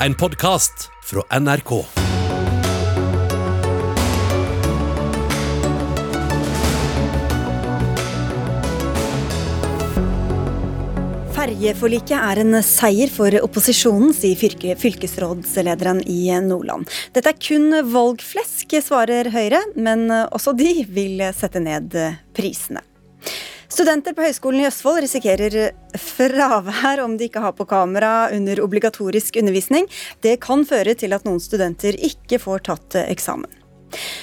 En podkast fra NRK. Ferjeforliket er en seier for opposisjonen, sier fylke, fylkesrådslederen i Nordland. Dette er kun valgflesk, svarer Høyre, men også de vil sette ned prisene. Studenter på Høgskolen i Østfold risikerer fravær om de ikke har på kamera under obligatorisk undervisning. Det kan føre til at noen studenter ikke får tatt eksamen.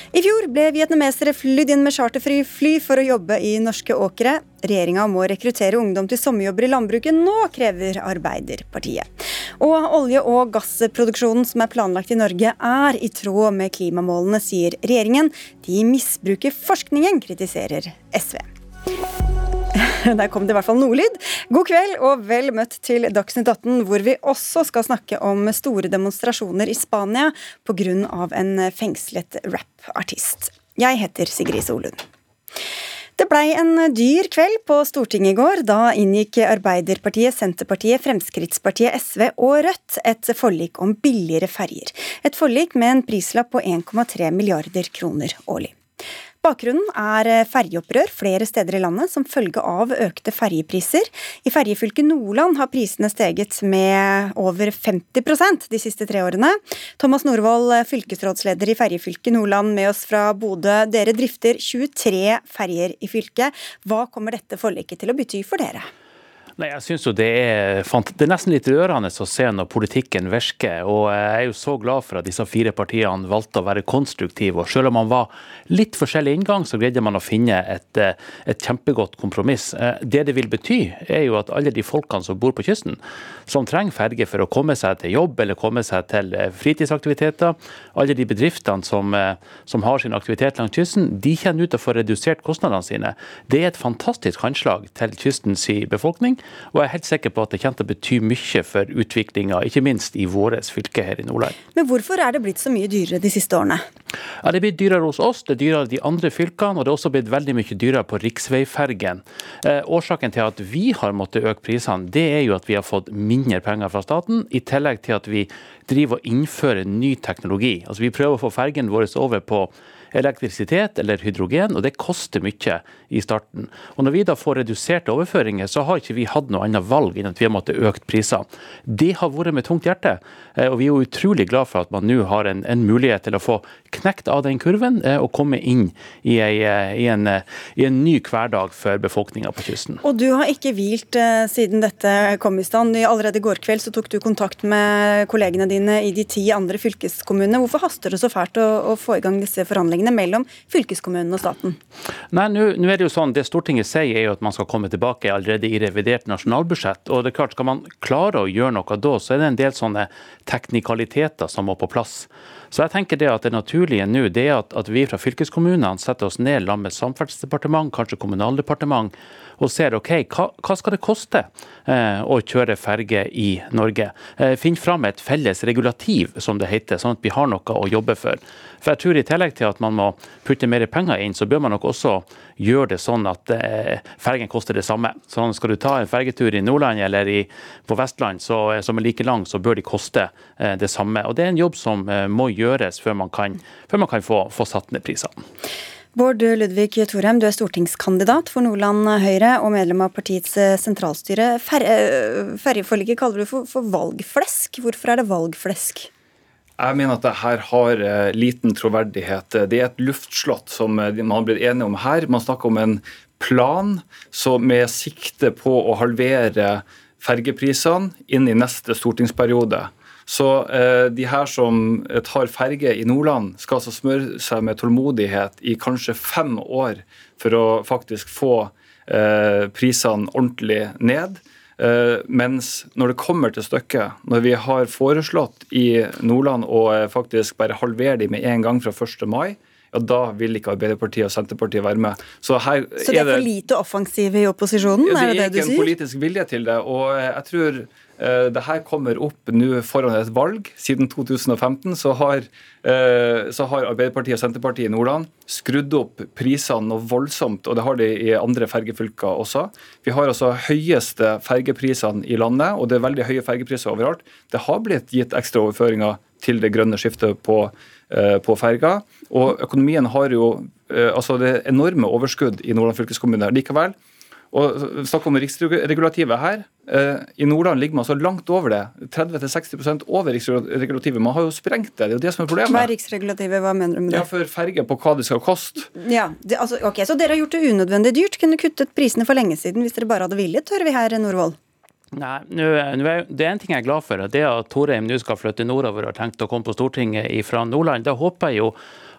I fjor ble vietnamesere flydd inn med charterfri fly for å jobbe i norske åkre. Regjeringa må rekruttere ungdom til sommerjobber i landbruket nå, krever Arbeiderpartiet. Og olje- og gassproduksjonen som er planlagt i Norge er i tråd med klimamålene, sier regjeringen. De misbruker forskningen, kritiserer SV. Der kom det i hvert fall noe lyd. God kveld og vel møtt til Dagsnytt 18, hvor vi også skal snakke om store demonstrasjoner i Spania pga. en fengslet rappartist. Jeg heter Sigrid Solund. Det blei en dyr kveld på Stortinget i går. Da inngikk Arbeiderpartiet, Senterpartiet, Fremskrittspartiet, SV og Rødt et forlik om billigere ferjer. Et forlik med en prislapp på 1,3 milliarder kroner årlig. Bakgrunnen er eh, ferjeopprør flere steder i landet som følge av økte ferjepriser. I ferjefylket Nordland har prisene steget med over 50% de siste tre årene. Thomas Norvoll, eh, fylkesrådsleder i ferjefylket Nordland med oss fra Bodø. Dere drifter 23 ferjer i fylket. Hva kommer dette forliket til å bety for dere? Nei, jeg synes jo det er, det er nesten litt rørende å se når politikken virker. og Jeg er jo så glad for at disse fire partiene valgte å være konstruktive. og Selv om man var litt forskjellig inngang, så greide man å finne et, et kjempegodt kompromiss. Eh, det det vil bety, er jo at alle de folkene som bor på kysten, som trenger ferge for å komme seg til jobb eller komme seg til eh, fritidsaktiviteter, alle de bedriftene som, eh, som har sin aktivitet langs kysten, de kjenner ut å få redusert kostnadene sine. Det er et fantastisk handslag til kystens befolkning. Og jeg er helt sikker på at det kommer til å bety mye for utviklinga, ikke minst i vårt fylke her i Nordland. Men hvorfor er det blitt så mye dyrere de siste årene? Ja, Det er blitt dyrere hos oss, det er dyrere i de andre fylkene, og det er også blitt veldig mye dyrere på riksveifergen. Eh, årsaken til at vi har måttet øke prisene, det er jo at vi har fått mindre penger fra staten, i tillegg til at vi driver og innfører ny teknologi. Altså Vi prøver å få fergen vår over på elektrisitet eller hydrogen, og det koster mye i starten. Og Når vi da får reduserte overføringer, så har ikke vi hatt noe annet valg enn at vi har måttet økt priser. Det har vært med tungt hjerte, eh, og vi er jo utrolig glad for at man nå har en, en mulighet til å få knekt av den kurven eh, og komme inn i, ei, eh, i, en, i en, ny hverdag for befolkninga på kysten. Og du har ikke hvilt siden dette kom i stand. Allerede i går kveld så tok du kontakt med kollegene dine i de ti andre fylkeskommunene. Hvorfor haster det så fælt å, å få i gang disse forhandlingene? Forhandlingene mellom fylkeskommunen og staten? Nei, nå er Det jo sånn, det Stortinget sier er jo at man skal komme tilbake allerede i revidert nasjonalbudsjett. og det er klart, Skal man klare å gjøre noe da, så er det en del sånne teknikaliteter som må på plass. Så jeg tenker det at det naturlige nå det er at, at vi fra fylkeskommunene setter oss ned sammen med Samferdselsdepartement, kanskje Kommunaldepartement, og ser ok, hva, hva skal det koste eh, å kjøre ferge i Norge. Eh, Finn fram et felles regulativ, som det heter, sånn at vi har noe å jobbe for. For jeg tror I tillegg til at man må putte mer penger inn, så bør man nok også gjøre det sånn at eh, fergen koster det samme. Sånn Skal du ta en fergetur i Nordland eller i, på Vestland så, som er like lang, så bør de koste det samme. Og Det er en jobb som må gjøres før man kan, før man kan få, få satt ned prisene. Bård Ludvig Thorheim, du er stortingskandidat for Nordland Høyre og medlem av partiets eh, sentralstyre. Eh, ferjeforliket kaller du for, for, valgflesk. Hvorfor er det valgflesk? Jeg mener at det her har eh, liten troverdighet. Det er et luftslott som man har blitt enige om her. Man snakker om en plan som med sikte på å halvere fergeprisene inn i neste stortingsperiode. Så eh, de her som tar ferge i Nordland, skal altså smøre seg med tålmodighet i kanskje fem år for å faktisk få eh, prisene ordentlig ned. Eh, mens når det kommer til stykket, når vi har foreslått i Nordland å eh, faktisk bare halvere de med en gang fra 1. mai, ja da vil ikke Arbeiderpartiet og Senterpartiet være med. Så, her så det er, er for lite offensiv i opposisjonen, ja, er det det du sier? Det er ikke en politisk vilje til det. og jeg tror Eh, det her kommer opp nå foran et valg. Siden 2015 så har, eh, så har, Arbeiderpartiet og Senterpartiet i Nordland skrudd opp prisene noe voldsomt, og det har de i andre fergefylker også. Vi har altså høyeste fergeprisene i landet, og det er veldig høye fergepriser overalt. Det har blitt gitt ekstra overføringer til det grønne skiftet på, eh, på ferga. Og økonomien har jo altså det enorme overskudd i Nordland fylkeskommune. Likevel og Snakk om riksregulativet her. Eh, I Nordland ligger man så langt over det. 30-60 over riksregulativet. Man har jo sprengt det. Det er jo det som er problemet. Hva er riksregulativet? Hva mener du med det? Ja, For ferge på hva det skal koste. Ja, det, altså, ok, Så dere har gjort det unødvendig dyrt? Kunne kuttet prisene for lenge siden hvis dere bare hadde villet, hører vi her, Norvoll? Nei, nu, Det er en ting jeg er glad for. Det at Thorheim nå skal flytte nordover og har tenkt å komme på Stortinget fra Nordland. Da håper jeg jo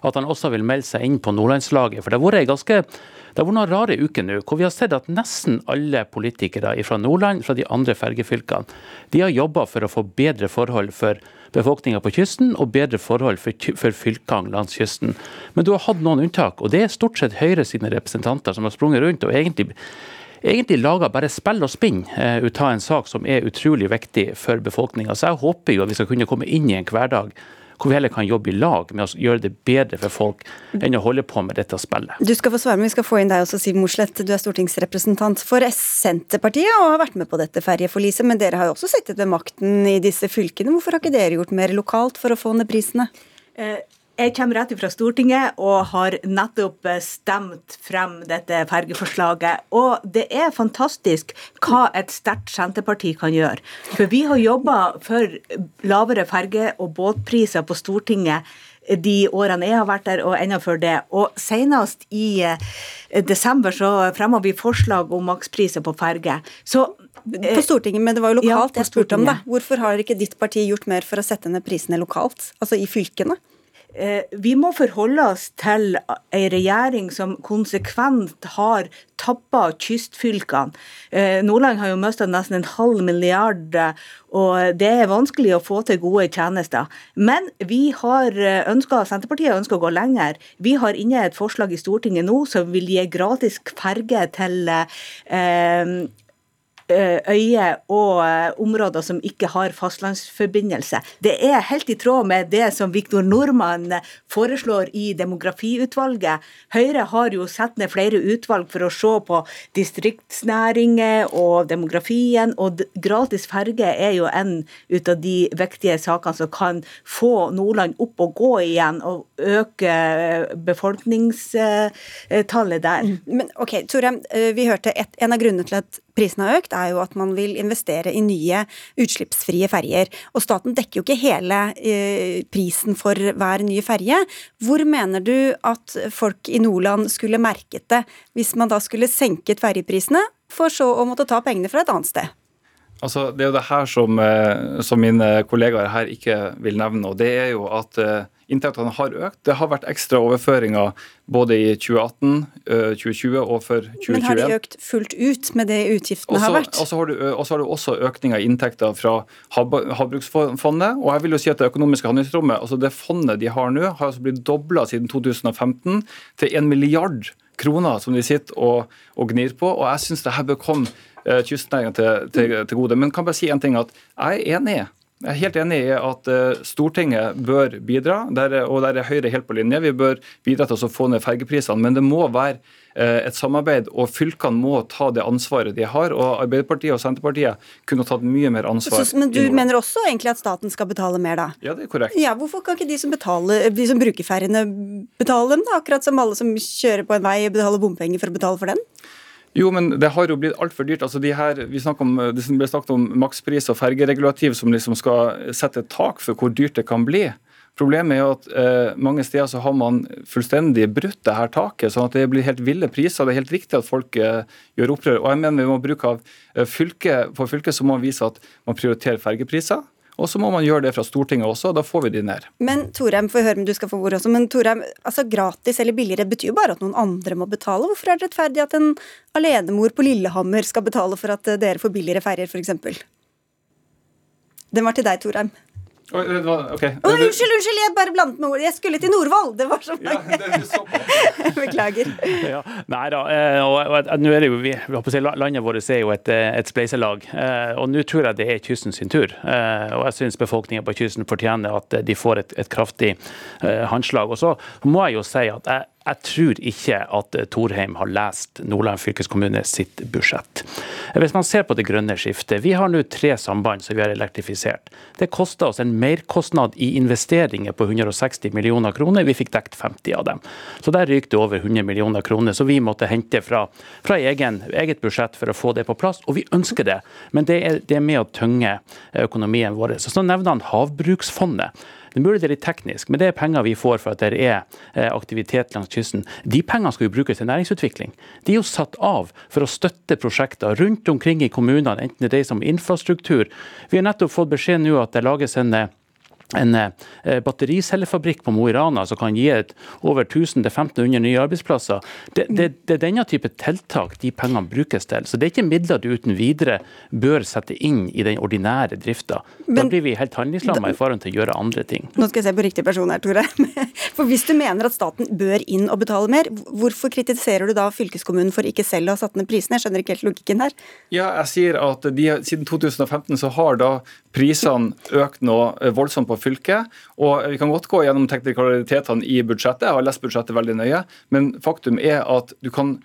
at han også vil melde seg inn på nordlandslaget. For det har vært ganske det har vært noen rare uker nå hvor vi har sett at nesten alle politikere fra Nordland, fra de andre fergefylkene, de har jobba for å få bedre forhold for befolkninga på kysten og bedre forhold for, for fylkene langs kysten. Men du har hatt noen unntak, og det er stort sett Høyre sine representanter som har sprunget rundt og egentlig egentlig lager bare spill og spinn uh, ut av en sak som er utrolig viktig for befolkninga. Så jeg håper jo at vi skal kunne komme inn i en hverdag hvor vi heller kan jobbe i lag med å gjøre det bedre for folk enn å holde på med dette spillet. Du skal få svare, men vi skal få inn deg også, Siv Mossleth. Du er stortingsrepresentant for Senterpartiet og har vært med på dette ferjeforliset. Men dere har jo også sittet ved makten i disse fylkene. Hvorfor har ikke dere gjort mer lokalt for å få ned prisene? Eh, jeg kommer rett fra Stortinget og har nettopp stemt frem dette fergeforslaget. Og det er fantastisk hva et sterkt Senterparti kan gjøre. For vi har jobba for lavere ferge- og båtpriser på Stortinget de årene jeg har vært der, og enda før det. Og senest i eh, desember så fremma vi forslag om makspriser på ferge. Så på Stortinget, men det var jo lokalt ja, jeg spurte om det. Hvorfor har ikke ditt parti gjort mer for å sette ned prisene lokalt, altså i fylkene? Eh, vi må forholde oss til ei regjering som konsekvent har tappa kystfylkene. Eh, Nordland har jo mista nesten en halv milliard, og det er vanskelig å få til gode tjenester. Men vi har ønsket, Senterpartiet ønsker å gå lenger. Vi har inne et forslag i Stortinget nå som vil gi gratis ferge til eh, Eh, øyer og eh, områder som ikke har fastlandsforbindelse. Det er helt i tråd med det som Viktor Nordmann foreslår i demografiutvalget. Høyre har jo satt ned flere utvalg for å se på distriktsnæringer og demografien, og gratis ferge er jo en ut av de viktige sakene som kan få Nordland opp og gå igjen, og øke eh, befolkningstallet der. Men ok, Tore, vi hørte et, en av grunnene til at prisen har økt, er jo at man vil investere i nye utslippsfrie ferjer. Og staten dekker jo ikke hele eh, prisen for hver nye ferje. Hvor mener du at folk i Nordland skulle merket det, hvis man da skulle senket ferjeprisene, for så å måtte ta pengene fra et annet sted? Altså, Det er jo det her som, eh, som mine kollegaer her ikke vil nevne. og det er jo at eh, Inntektene har økt. Det har vært ekstra overføringer både i 2018, 2020 og for 2021. Men har de økt fullt ut med det utgiftene også, har vært? Og så har, du, også økning av inntekter fra Havbruksfondet. Og jeg vil jo si at det økonomiske handlingsrommet, altså det fondet de har nå, har altså blitt dobla siden 2015 til 1 milliard kroner som de sitter og, og gnir på. Og jeg syns det her bør komme kystnæringa til, til, til, gode. Men kan bare si en ting at jeg er enig jeg er helt enig i at eh, Stortinget bør bidra, der, og der er Høyre helt på linje. Vi bør bidra til å få ned fergeprisene, men det må være eh, et samarbeid, og fylkene må ta det ansvaret de har. og Arbeiderpartiet og Senterpartiet kunne tatt mye mer ansvar. Så, men du mener også egentlig at staten skal betale mer, da? Ja, det er korrekt. Ja, Hvorfor kan ikke de som, betaler, de som bruker ferjene betale dem, da? Akkurat som alle som kjører på en vei betaler bompenger for å betale for den? Jo, men det har jo blitt altfor dyrt. Altså de her, vi om, Det ble snakket om makspris og fergeregulativ som liksom skal sette et tak for hvor dyrt det kan bli. Problemet er jo at eh, mange steder så har man fullstendig brutt det her taket, sånn at det blir helt ville priser. Det er helt riktig at folk eh, gjør opprør. Og jeg mener vi må bruke av eh, fylke, For fylket så må man vise at man prioriterer fergepriser. Og så må man gjøre det fra Stortinget også, og da får vi de ned. Men Torheim, får høre om du skal få ord også, men Torheim, altså gratis eller billigere betyr jo bare at noen andre må betale. Hvorfor er det rettferdig at en alenemor på Lillehammer skal betale for at dere får billigere ferjer, f.eks.? Den var til deg, Torheim. Oi, det var- ok. Å, unnskyld, unnskyld, jeg bare blandet med ord. Jeg skulle til Nordvoll. Det var så Ja, mange. det er. Beklager. Ja, nei da. eh, Og, og, og, nå er det jo, vi, vi håper å si, Landet vårt er jo et, eh, et spleiselag. eh, Og nå tror jeg det er kysten sin tur. Eh, Og jeg syns befolkningen på kysten fortjener at de får et, et kraftig eh, håndslag. Og så må jeg jo si at jeg, jeg tror ikke at Thorheim Torheim har lest Nordland fylkeskommune sitt budsjett. Eh, Hvis man ser på det grønne skiftet, vi har nå tre samband som vi har elektrifisert. Det kosta oss en merkostnad i investeringer på 160 millioner kroner. Vi fikk dekt 50 av dem. Så der ryker det over 100 millioner kroner, så vi måtte hente fra, fra egen, eget budsjett for å få det på plass. Og vi ønsker det, men det er, det er med å tynge økonomien vår. Så, så nevner han Havbruksfondet. Det er mulig det er litt teknisk, men det er penger vi får for at det er eh, aktivitet langs kysten. De pengene skal jo brukes til næringsutvikling. De er jo satt av for å støtte prosjekter rundt omkring i kommunene, enten det dreier seg om infrastruktur. Vi har nettopp fått beskjed nå at det lages en eh, en eh, battericellefabrikk på Mo i Rana som kan gi et over 1000-1500 nye arbeidsplasser. Det, det, det er denne type tiltak de pengene brukes til. Så det er ikke midler du uten videre bør sette inn i den ordinære drifta. Da blir vi helt handlingslamma i forhold til å gjøre andre ting. Nå skal jeg se på riktig person her, Tore. For hvis du mener at staten bør inn og betale mer, hvorfor kritiserer du da fylkeskommunen for ikke selv å ha satt ned prisene? Jeg skjønner ikke helt logikken her. Ja, jeg sier at de, Siden 2015 så har da prisene økt noe eh, voldsomt på fylket. og Vi kan godt gå gjennom teknikalitetene i budsjettet, jeg har lest budsjettet veldig nøye. Men faktum er at du kan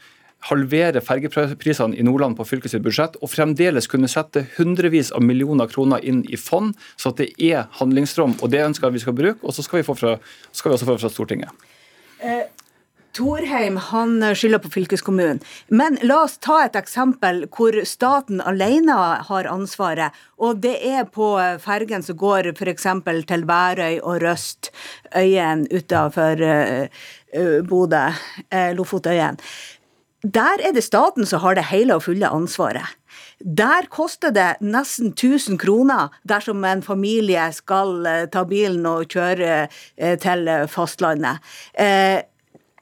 halvere fergeprisene i Nordland på fylkets budsjett, og fremdeles kunne sette hundrevis av millioner kroner inn i fond, så at det er handlingsrom. og Det ønsker jeg vi skal bruke, og så skal vi, få fra, skal vi også få fra Stortinget. Torheim han skylder på fylkeskommunen. Men la oss ta et eksempel hvor staten alene har ansvaret. Og det er på fergen som går f.eks. til Værøy og Røst, øyen utafor uh, Bodø, Lofotøyen. Der er det staten som har det hele og fulle ansvaret. Der koster det nesten 1000 kroner dersom en familie skal eh, ta bilen og kjøre eh, til fastlandet.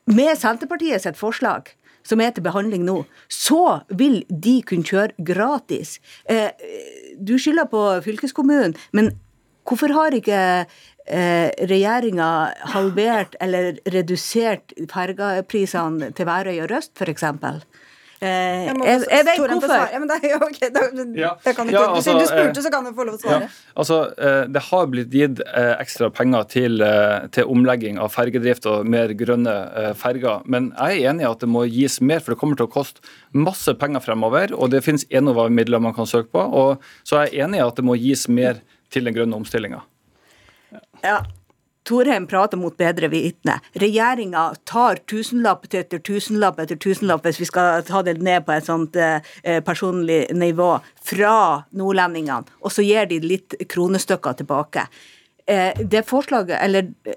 Med Senterpartiet sitt forslag, som er til behandling nå, så vil de kunne kjøre gratis. Eh, du skylder på fylkeskommunen, men hvorfor har ikke eh, regjeringa halvert eller redusert fergeprisene til Værøy og Røst, f.eks.? Eh, Jeg jeg, jeg vet hvorfor. Ja, men det er jo ok, da, Ja. kan du, Ja, altså, Siden du eh, spurte, så kan du få lov å Ja, altså, eh, Det har blitt gitt eh, ekstra penger til, eh, til omlegging av fergedrift og mer grønne eh, ferger. Men jeg er enig i at det må gis mer, for det kommer til å koste masse penger fremover. Og det finnes Enova-midler man kan søke på. og Så er jeg enig i at det må gis mer til den grønne omstillinga. Ja. Torheim prater mot bedre vitende. Regjeringa tar tusenlapp etter tusenlapp etter tusenlapp, hvis vi skal ta det ned på et sånt eh, personlig nivå, fra nordlendingene, og så gir de litt kronestykker tilbake. Eh, det forslaget, eller eh,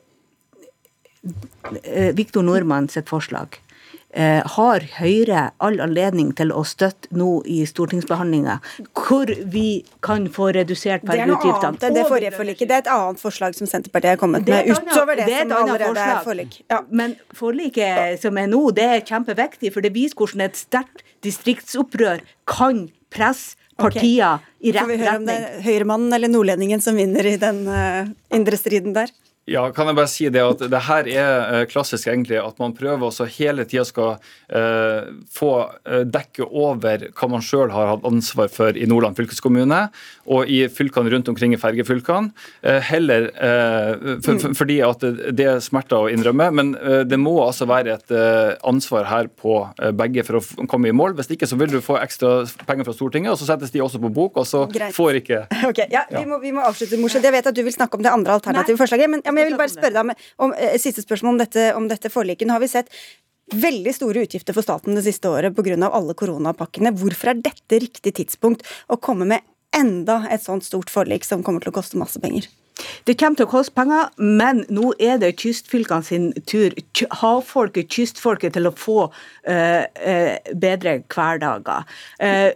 Viktor Nordmann sitt forslag, eh, har Høyre all anledning til å støtte nå i stortingsbehandlinga, hvor vi kan få redusert Det er noe annet det forliket. Det er et annet forslag som Senterpartiet har kommet med, utover det, det som allerede allerede er forlik. Ja. Men forliket som er nå, det er kjempeviktig, for det viser hvordan et sterkt distriktsopprør kan presse partier i Får vi rett høre om det retning. er høyremannen eller nordlendingen som vinner i den uh, indre striden der? Ja, kan jeg bare si det at det her er eh, klassisk egentlig at man prøver også hele tida skal eh, få eh, dekke over hva man sjøl har hatt ansvar for i Nordland fylkeskommune og i fylkene rundt omkring i fergefylkene. Eh, heller eh, for, for, fordi at det, det smerter å innrømme, men eh, det må altså være et eh, ansvar her på eh, begge for å f- komme i mål. Hvis ikke så vil du få ekstra penger fra Stortinget, og så settes de også på bok, og så Greit. får ikke Ok, ja, Vi, må, vi må avslutte, Morsen. Jeg vet at du vil snakke om det andre alternative Nei. forslaget. Men, ja, men jeg vil bare spørre deg om, om eh, siste spørsmål om dette, om dette forliket. Nå har vi sett veldig store utgifter for staten det siste året pga. alle koronapakkene. Hvorfor er dette riktig tidspunkt å komme med enda et sånt stort forlik som kommer til å koste masse penger? Det kommer til å koste penger, men nå er det kystfylkene sin tur, havfolket, kystfolket, til å få uh, uh, bedre hverdager. Uh,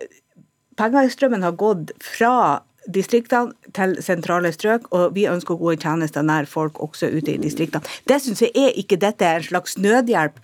Pengestrømmen har gått fra distriktene til sentrale strøk, og vi ønsker gode tjenester nær folk også ute i distriktene. Det syns jeg er ikke dette er en slags nødhjelp.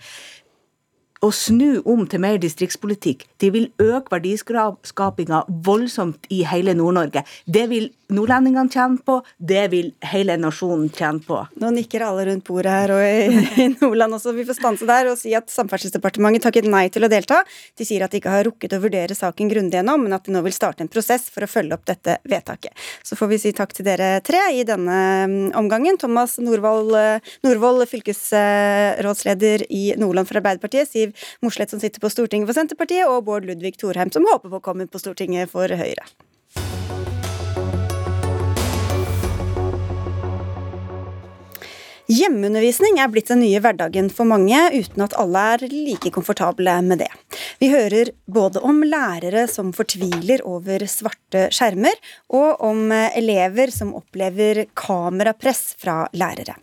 Å snu om til mer distriktspolitikk. De vil øke verdiskapinga voldsomt i hele Nord-Norge. Det vil nordlendingene tjene på, det vil hele nasjonen tjene på. Nå nikker alle rundt bordet her og i, Nordland også. Vi får stanse der og si at Samferdselsdepartementet takket nei til å delta. De sier at de ikke har rukket å vurdere saken grundig ennå, men at de nå vil starte en prosess for å følge opp dette vedtaket. Så får vi si takk til dere tre i denne mm, omgangen. Thomas Norvoll, Norvoll fylkesrådsleder i Nordland for Arbeiderpartiet, Siv Mossleth som sitter på Stortinget for Senterpartiet, og Bård Ludvig Thorheim som håper på å komme på Stortinget for Høyre. Hjemmeundervisning er blitt den nye hverdagen for mange, uten at alle er like komfortable med det. Vi hører både om lærere som fortviler over svarte skjermer, og om elever som opplever kamerapress fra lærere.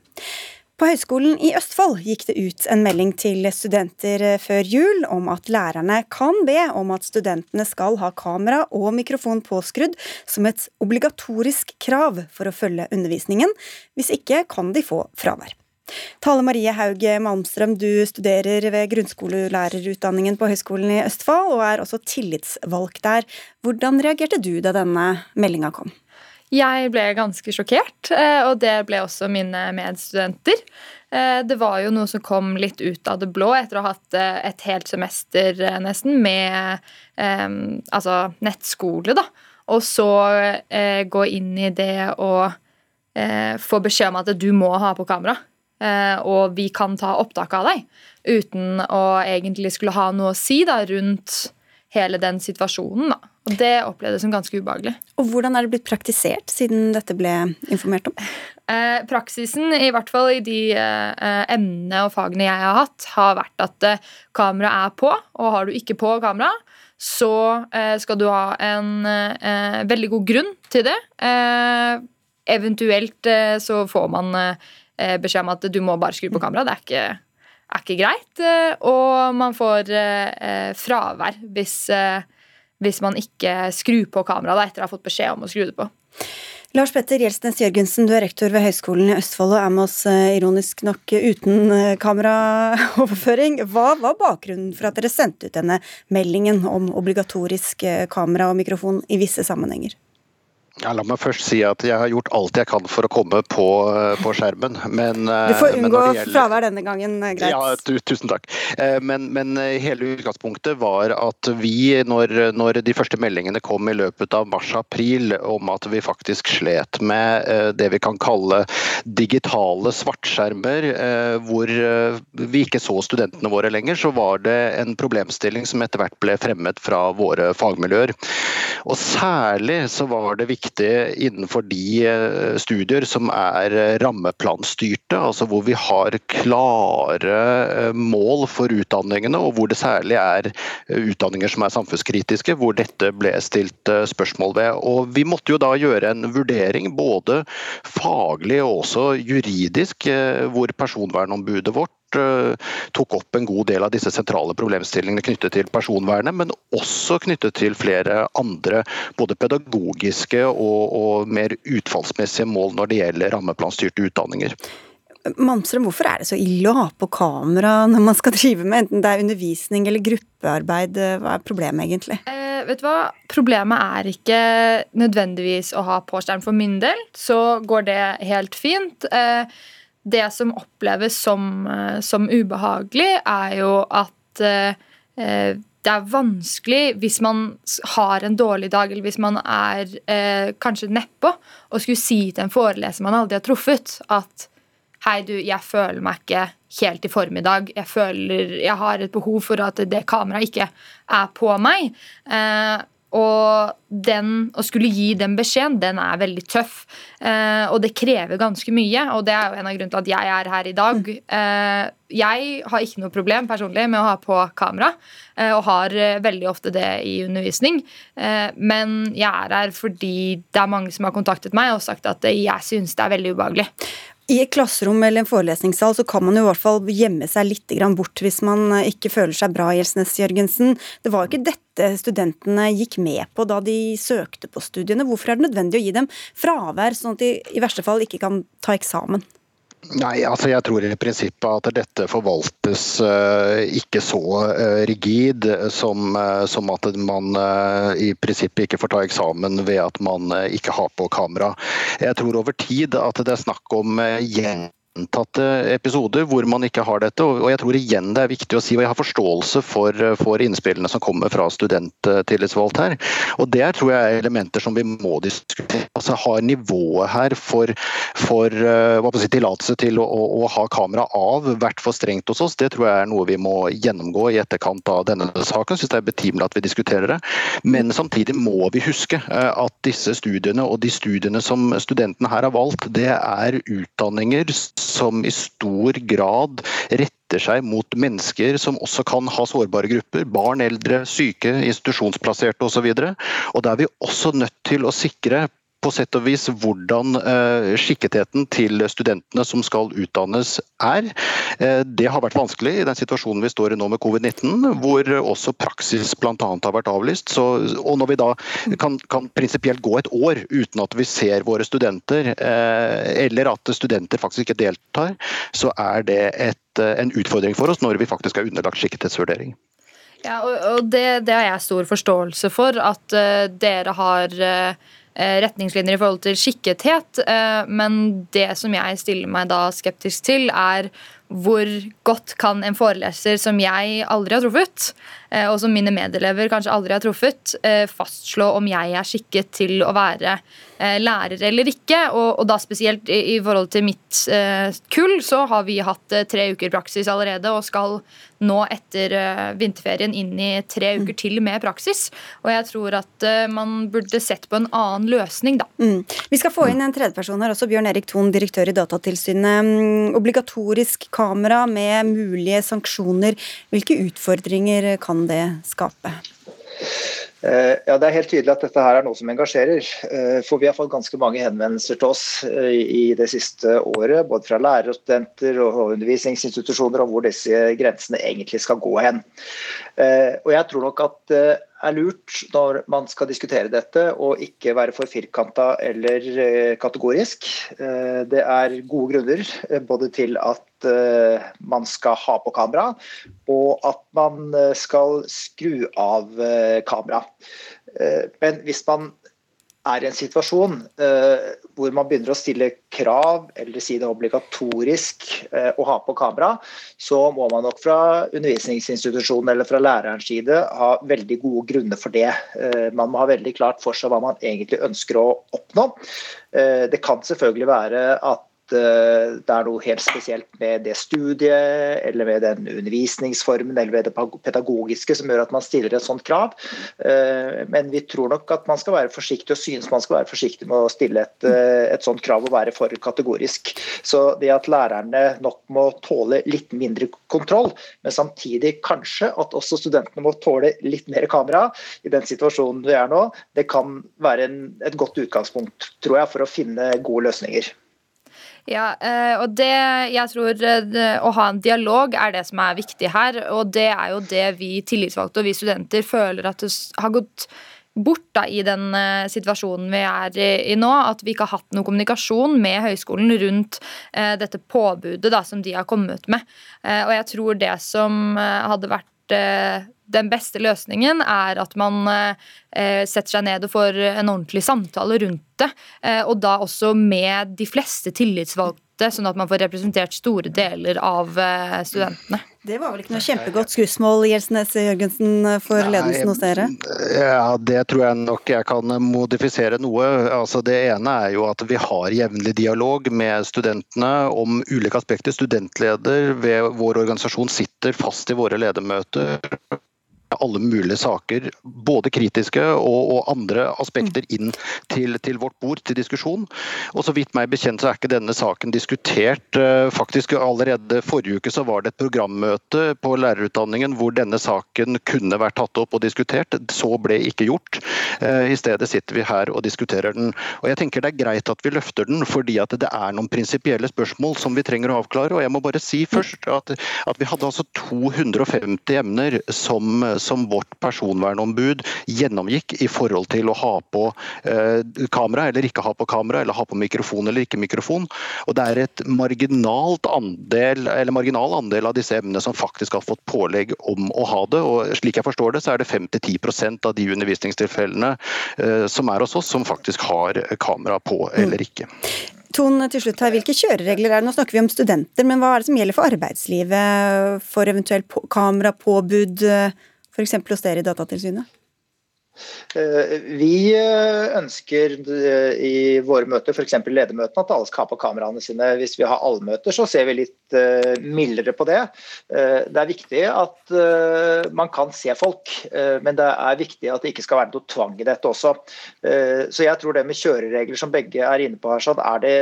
På Høgskolen i Østfold gikk det ut en melding til studenter før jul om at lærerne kan be om at studentene skal ha kamera og mikrofon påskrudd som et obligatorisk krav for å følge undervisningen. Hvis ikke kan de få fravær. Tale Marie Haug Malmstrøm, du studerer ved grunnskolelærerutdanningen på Høgskolen i Østfold, og er også tillitsvalgt der. Hvordan reagerte du da denne meldinga kom? Jeg ble ganske sjokkert, eh, og det ble også mine medstudenter. Eh, det var jo noe som kom litt ut av det blå etter å ha hatt eh, et helt semester nesten med altså nettskole. da. Og så gå inn i det og få beskjed om at du må ha på kamera. Og vi kan ta opptak av deg. Uten å egentlig skulle ha noe å si da, rundt hele den situasjonen. da. Og Det opplevdes som ganske ubehagelig. Og Hvordan er det blitt praktisert siden dette ble informert om? Eh, praksisen, i hvert fall i de eh, emnene og fagene jeg har hatt, har vært at eh, kameraet er på, og har du ikke på kamera, så eh, skal du ha en veldig god grunn til det. Eventuelt så får man beskjed om at du må bare skru på kamera. Det er ikke er ikke greit. Og man får eh, fravær hvis, eh, hvis man ikke skrur på kameraet etter å ha fått beskjed om å skru det på. Lars Petter Gjelsnes Jørgensen, du er rektor ved Høgskolen i Østfold og er med oss ironisk nok uten kameraoverføring. Hva var bakgrunnen for at dere sendte ut denne meldingen om obligatorisk kamera og mikrofon i visse sammenhenger? Ja, la meg først si at jeg har gjort alt jeg kan for å komme på, eh, på skjermen. Men, du får eh, unngå gjelder... fravær denne gangen, eh, greit. Ja, tusen takk. Men, men, hele utgangspunktet var at vi, når, når de første meldingene kom i løpet av mars-april om at vi faktisk slet med det vi kan kalle digitale svartskjermer, hvor vi ikke så studentene våre lenger, så var det en problemstilling som etter hvert ble fremmet fra våre fagmiljøer. Og særlig så var det viktig viktig innenfor de eh, studier som er eh, rammeplanstyrte, altså hvor vi har klare eh, mål for utdanningene, og hvor det særlig er utdanninger som er samfunnskritiske, hvor dette ble stilt spørsmål ved. Og Vi måtte jo da gjøre en vurdering, både faglig og også juridisk, hvor personvernombudet vårt tok opp en god del av disse sentrale problemstillingene knyttet til personvernet, men også knyttet til flere andre både pedagogiske og, og mer utfallsmessige mål når det gjelder rammeplanstyrte utdanninger. Malmstrøm, hvorfor er det så ille å ha på kamera når man skal drive med enten det er undervisning eller gruppearbeid? Hva er problemet egentlig? Eh, vet du hva? Problemet er ikke nødvendigvis å ha på skjerm. For min del så går det helt fint. Eh, det som oppleves som, eh, som ubehagelig, er jo at eh, eh, det er vanskelig hvis man har en dårlig dag, eller hvis man er eh, kanskje nedpå, å skulle si til en foreleser man aldri har truffet, at Hei, du, jeg føler meg ikke helt i form i dag. Jeg føler jeg har et behov for at det kameraet ikke er på meg. Eh, og den, å skulle gi den beskjeden, den er veldig tøff. Eh, og det krever ganske mye, og det er jo en av grunnene til at jeg er her i dag. Eh, jeg har ikke noe problem personlig med å ha på kamera, eh, og har eh, veldig ofte det i undervisning. Eh, men jeg er her fordi det er mange som har kontaktet meg og sagt at jeg syns det er veldig ubehagelig. I et klasserom eller en forelesningssal så kan man jo i hvert fall gjemme seg litt bort hvis man eh, ikke føler seg bra, Gjelsnes Jørgensen. Det var jo ikke dette studentene gikk med på da de søkte på studiene. Hvorfor er det nødvendig å gi dem fravær, sånn at de i verste fall ikke kan ta eksamen? Nei, altså jeg tror i prinsippet at dette forvaltes uh, ikke så uh, rigid som, uh, som, at man i prinsippet ikke får ta eksamen ved at man ikke har på kamera. Jeg tror over tid at det er snakk om gjeng gjentatte episoder hvor man ikke har dette. Og jeg tror igjen det er viktig å si, og jeg har forståelse for, for innspillene som kommer fra studenttillitsvalgt her. Og det tror jeg er elementer som vi må diskutere. Altså Har nivået her for, for uh, si, tillatelse til å, å, å, ha kamera av vært for strengt hos oss, det tror jeg er noe vi må gjennomgå i etterkant av denne saken. Syns det er betimelig at vi diskuterer det. Men samtidig må vi huske uh, at disse studiene og de studiene som studentene her har valgt, det er utdanninger som i stor grad retter seg mot mennesker som også kan ha sårbare grupper. Barn, eldre, syke, institusjonsplasserte osv. der er vi også nødt til å sikre på sett og vis hvordan uh, skikketheten til studentene som skal utdannes er. Uh, det har vært vanskelig i den situasjonen vi står i nå med covid-19, hvor også praksis bl.a. har vært avlyst. Så, og når vi da kan, kan prinsipielt gå et år uten at vi ser våre studenter, uh, eller at studenter faktisk ikke deltar, så er det et, en utfordring for oss når vi faktisk er underlagt skikkethetsvurdering. Ja, og, og det, det, har jeg stor forståelse for, at dere har Eh, retningslinjer i forhold til skikkethet, eh, men det som jeg stiller meg da skeptisk til, er hvor godt kan en foreleser som jeg aldri har truffet, eh, og som mine medelever kanskje aldri har truffet, fastslå om jeg er skikket til å være lærer eller ikke. Og, da spesielt i, forhold til mitt kull, så har vi hatt tre uker praksis allerede og skal nå etter vinterferien inn i tre uker til med praksis. Og jeg tror at man burde sett på en annen løsning, da. Mm. Vi skal få inn en tredjeperson her også. Bjørn Erik Thon, direktør i Datatilsynet. Mm, obligatorisk kamera med mulige sanksjoner. Hvilke utfordringer kan det skape? Eh, ja, Det er helt tydelig at dette her er noe som engasjerer. Eh, for Vi har fått ganske mange henvendelser til oss eh, i det siste året, både fra lærere, studenter og undervisningsinstitusjoner om hvor disse grensene egentlig skal gå hen. Og Jeg tror nok at er lurt når man skal diskutere dette, å ikke være for firkanta eller eh, kategorisk. Eh, det er gode grunner eh, både til at man skal ha på kamera, og at man skal skru av kamera. Men hvis man er i en situasjon eh, hvor man begynner å stille krav, eller si det er obligatorisk eh, å ha på kamera, så må man nok fra undervisningsinstitusjonen eller fra lærerens side ha veldig gode grunner for det. Eh, man må ha veldig klart for seg hva man egentlig ønsker å oppnå. Det kan selvfølgelig være at Eh, det er noe helt spesielt med det studiet, eller med den undervisningsformen eller med det pedagogiske som gjør at man stiller et sånt krav. Eh, men vi tror nok at man skal være forsiktig og synes man skal være forsiktig med å stille et, eh, et sånt krav og være for kategorisk. Så det at lærerne nok må tåle litt mindre kontroll, men samtidig kanskje at også studentene må tåle litt mer kamera i den situasjonen vi er nå, det kan være en, et godt utgangspunkt, tror jeg, for å finne gode løsninger. Ja, eh, og det Jeg tror eh, å ha en dialog er det som er viktig her. Og det er jo det vi tillitsvalgte og vi studenter føler at det har gått bort da, i den uh, situasjonen vi er i, nå. At vi ikke har hatt noe kommunikasjon med høyskolen rundt dette påbudet da, som de har kommet med. Og jeg tror det som hadde vært den beste løsningen er at man eh, setter seg ned og får en ordentlig samtale rundt det. Eh, og da også med de fleste tillitsvalgte, sånn at man får representert store deler av eh, studentene. Det var vel ikke noe kjempegodt skussmål Gjelsnes Jørgensen, for Nei, ledelsen hos dere? Ja, Det tror jeg nok jeg kan modifisere noe. Altså, det ene er jo at vi har jevnlig dialog med studentene om ulike aspekter. Studentleder ved vår organisasjon sitter fast i våre ledermøter alle mulige saker, både kritiske og, og andre aspekter, mm. inn til, til, vårt bord til diskusjon. Og så vidt meg bekjent så er ikke denne saken diskutert. Eh, faktisk Allerede forrige uke så var det et programmøte på lærerutdanningen hvor denne saken kunne vært tatt opp og diskutert. Så ble ikke gjort. Eh, I stedet sitter vi her og diskuterer den. Og jeg tenker Det er greit at vi løfter den, fordi at det er noen prinsipielle spørsmål som vi trenger å avklare. og jeg må bare si først at, at Vi hadde altså 250 emner som som vårt personvernombud gjennomgikk i forhold til å ha på kamera eller ikke ha på kamera, eller ha på mikrofon eller ikke mikrofon. Og Det er et marginalt andel, eller marginal andel av disse emnene som faktisk har fått pålegg om å ha det. og Slik jeg forstår det, så er det 5-10% av de undervisningstilfellene som er hos oss, som faktisk har kamera på eller ikke. Ton, til slutt her, Hvilke kjøreregler er det? Nå snakker vi om studenter, men hva er det som gjelder for arbeidslivet, for eventuelt kamerapåbud, f.eks. hos dere i Datatilsynet? Eh, vi eh, ønsker eh, i våre møter, f.eks. ledermøtene, at alle skal ha på kameraene sine. Hvis vi har allmøter, så ser vi litt mildere på det. Det er viktig at man kan se folk, men det er viktig at det ikke skal være noe tvang i dette også. Så jeg tror det med kjøreregler som begge er inne på her, sånn er det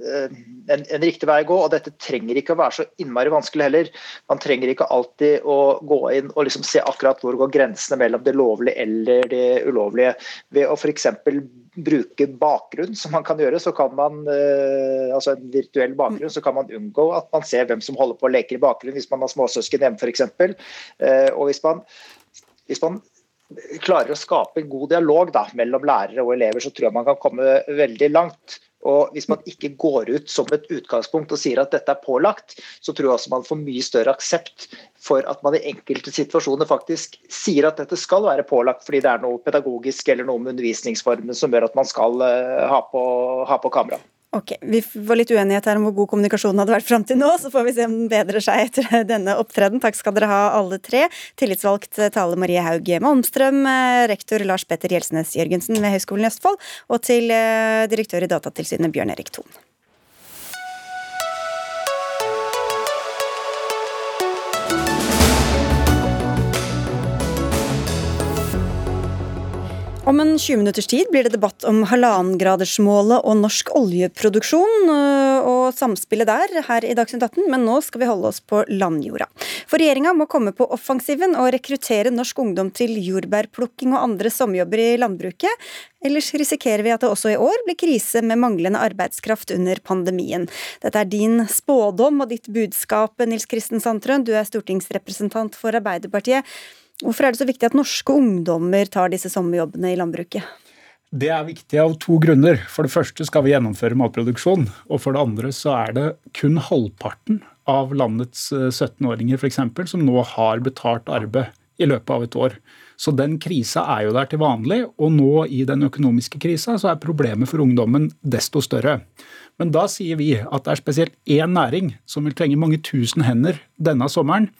en, en, riktig vei å gå. Og dette trenger ikke å være så innmari vanskelig heller. Man trenger ikke alltid å gå inn og liksom se akkurat hvor går grensene mellom det lovlige eller det ulovlige. Ved å f.eks. bruke bakgrunn, som man kan gjøre, så kan man eh, altså en virtuell bakgrunn, så kan man unngå at man ser hvem som holder på å leke i bakgrunnen, hvis man har småsøsken hjemme f.eks. Eh, og hvis man, hvis man klarer å skape en god dialog da, mellom lærere og elever, så tror jeg man kan komme veldig langt. Og Hvis man ikke går ut som et utgangspunkt og sier at dette er pålagt, så tror jeg også man får mye større aksept for at man i enkelte situasjoner faktisk sier at dette skal være pålagt fordi det er noe pedagogisk eller noe med undervisningsformen som gjør at man skal uh, ha, på, ha på kamera. Ok, Vi var litt uenighet her om hvor god kommunikasjonen hadde vært fram til nå, så får vi se om den bedrer seg etter denne opptreden. Takk skal dere ha alle tre. Tillitsvalgt Tale Marie Haug Malmstrøm, rektor Lars Petter Gjelsnes Jørgensen ved Høgskolen i Østfold, og til eh, direktør i Datatilsynet Bjørn Erik Thon. Om en 20 minutters tid blir det debatt om halvannengradersmålet og norsk oljeproduksjon øh, og samspillet der her i Dagsnytt 18, men nå skal vi holde oss på landjorda. For regjeringa må komme på offensiven og rekruttere norsk ungdom til jordbærplukking og andre sommerjobber i landbruket. Ellers risikerer vi at det også i år blir krise med manglende arbeidskraft under pandemien. Dette er din spådom og ditt budskap, Nils Kristen Sandtrøen. Du er stortingsrepresentant for Arbeiderpartiet. Hvorfor er det så viktig at norske ungdommer tar disse sommerjobbene i landbruket? Det er viktig av to grunner. For det første skal vi gjennomføre matproduksjon. Og for det andre så er det kun halvparten av landets 17-åringer eh, f.eks. som nå har betalt arbeid i løpet av et år. Så den krisa er jo der til vanlig, og nå i den økonomiske krisa så er problemet for ungdommen desto større. Men da sier vi at det er spesielt én næring som vil trenge mange tusen hender denne sommeren,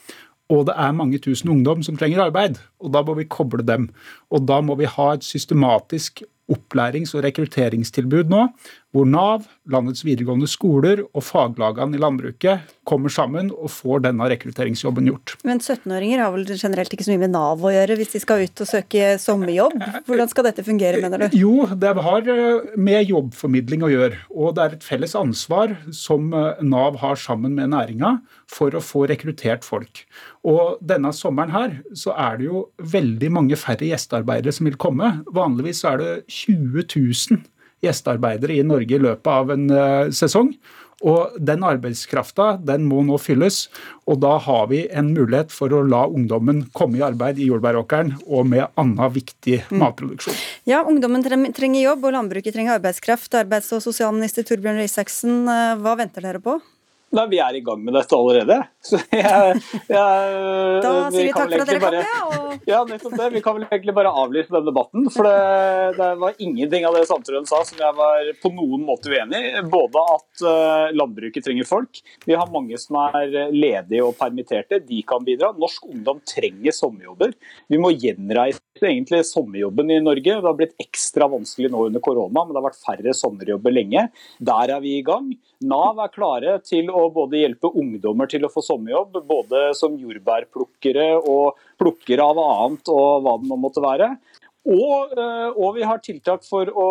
og det er mange tusen ungdom som trenger arbeid. og Da må vi koble dem. Og da må vi ha et systematisk opplærings- og rekrutteringstilbud nå, hvor Nav, landets videregående skoler og faglagene i landbruket kommer sammen og får denne rekrutteringsjobben gjort. Men 17-åringer har vel generelt ikke så mye med Nav å gjøre hvis de skal ut og søke sommerjobb? Hvordan skal dette fungere, mener du? Jo, det har eh, med jobbformidling å gjøre. Og det er et felles ansvar som eh, Nav har sammen med næringa for å få rekruttert folk. Og denne sommeren her så er det jo veldig mange færre gjestearbeidere som vil komme. Vanligvis er det 20 000 gjestearbeidere i Norge i løpet av en uh, sesong. Og Den arbeidskrafta den må nå fylles, og da har vi en mulighet for å la ungdommen komme i arbeid i jordbæråkeren og med annen viktig mm. matproduksjon. Ja, Ungdommen trenger jobb, og landbruket trenger arbeidskraft. Arbeids- og sosialminister Torbjørn Røe Isaksen, eh, hva venter dere på? Nei, Vi er i gang med dette allerede. Så jeg, jeg, da sier vi takk for at dere kom. Ja, og... ja, nettopp det. Vi kan vel egentlig bare avlyse denne debatten. For det, det var ingenting av det Sandtrøen sa som jeg var på noen måte uenig i. Både at uh, landbruket trenger folk. Vi har mange som er ledige og permitterte. De kan bidra. Norsk ungdom trenger sommerjobber. Vi må gjenreise egentlig sommerjobben i Norge. Det har blitt ekstra vanskelig nå under korona, men det har vært færre sommerjobber lenge. Der er vi i gang. Nav er klare til å både hjelpe ungdommer til å få sommerjobb, både som jordbærplukkere og plukkere av annet og hva det nå måtte være. Og, eh, og, vi har tiltak for å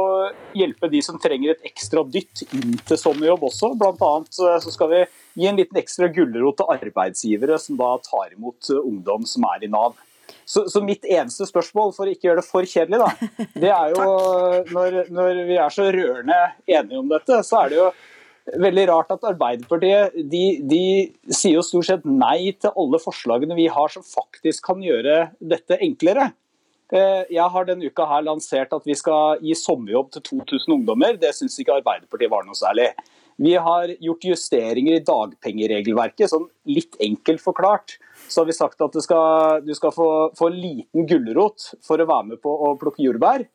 hjelpe de som trenger et ekstra dytt inn til sommerjobb også. Blant annet eh, så skal vi gi en liten ekstra gulrot til arbeidsgivere som da tar imot eh, ungdom som er i Nav. Så, så, mitt eneste spørsmål, for å ikke gjøre det for kjedelig, da, det er jo når, når vi er så rørende enige om dette, så er det jo veldig rart at Arbeiderpartiet de, de, sier jo stort sett nei til alle forslagene vi har som faktisk kan gjøre dette enklere. Eh, jeg har denne uka her lansert at vi skal gi sommerjobb til 2000 ungdommer. Det syns ikke Arbeiderpartiet var noe særlig. Vi har gjort justeringer i dagpengeregelverket, sånn litt enkelt forklart. Så har vi sagt at du skal, du skal få, få, en liten gulrot for å være med på å plukke jordbær.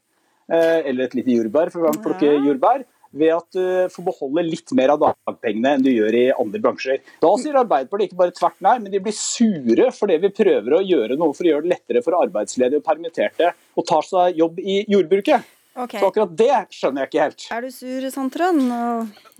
Eh, eller et lite jordbær for å være med på å plukke jordbær ved at du får beholde litt mer av dagpengene enn du gjør i andre bransjer. Da sier Arbeiderpartiet ikke bare tvert nei, men de blir sure fordi vi prøver å gjøre noe for å gjøre det lettere for arbeidsledige og permitterte å ta seg jobb i jordbruket. Okay. Så akkurat det skjønner jeg ikke helt. Er du sur, Sandtrøen?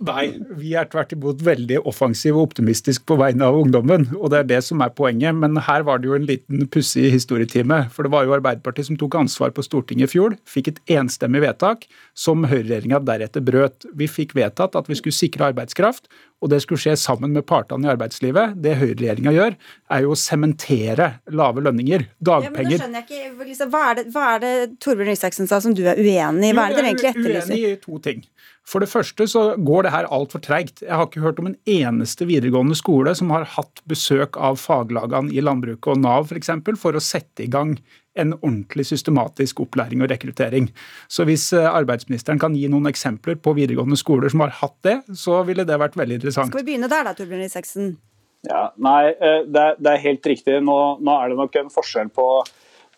Nei, vi er tvert imot veldig offensive og optimistiske på vegne av ungdommen. Og det er det som er poenget. Men her var det jo en liten pussig historietime. For det var jo Arbeiderpartiet som tok ansvar på Stortinget i fjor. Fikk et enstemmig vedtak som høyreregjeringa deretter brøt. Vi fikk vedtatt at vi skulle sikre arbeidskraft, og det skulle skje sammen med partene i arbeidslivet. Det høyreregjeringa gjør, er jo å sementere lave lønninger, dagpenger. Ja, men da skjønner jeg ikke, Hva er det, hva er det Torbjørn Isaksen sa som du er uenig i? Hva er det dere egentlig etterlyser? Uenig i to ting. For det første så går det her altfor treigt. Jeg har ikke hørt om en eneste videregående skole som har hatt besøk av faglagene i landbruket og Nav f.eks. For, eksempel, for å sette i gang en ordentlig systematisk opplæring og rekruttering. Så hvis eh, arbeidsministeren kan gi noen eksempler på videregående skoler som har hatt det, så ville det vært veldig interessant. Skal vi begynne der da, Torbjørn Isaksen? Ja, nei, eh, det er, det er helt riktig. Nå, nå, er det nok en forskjell på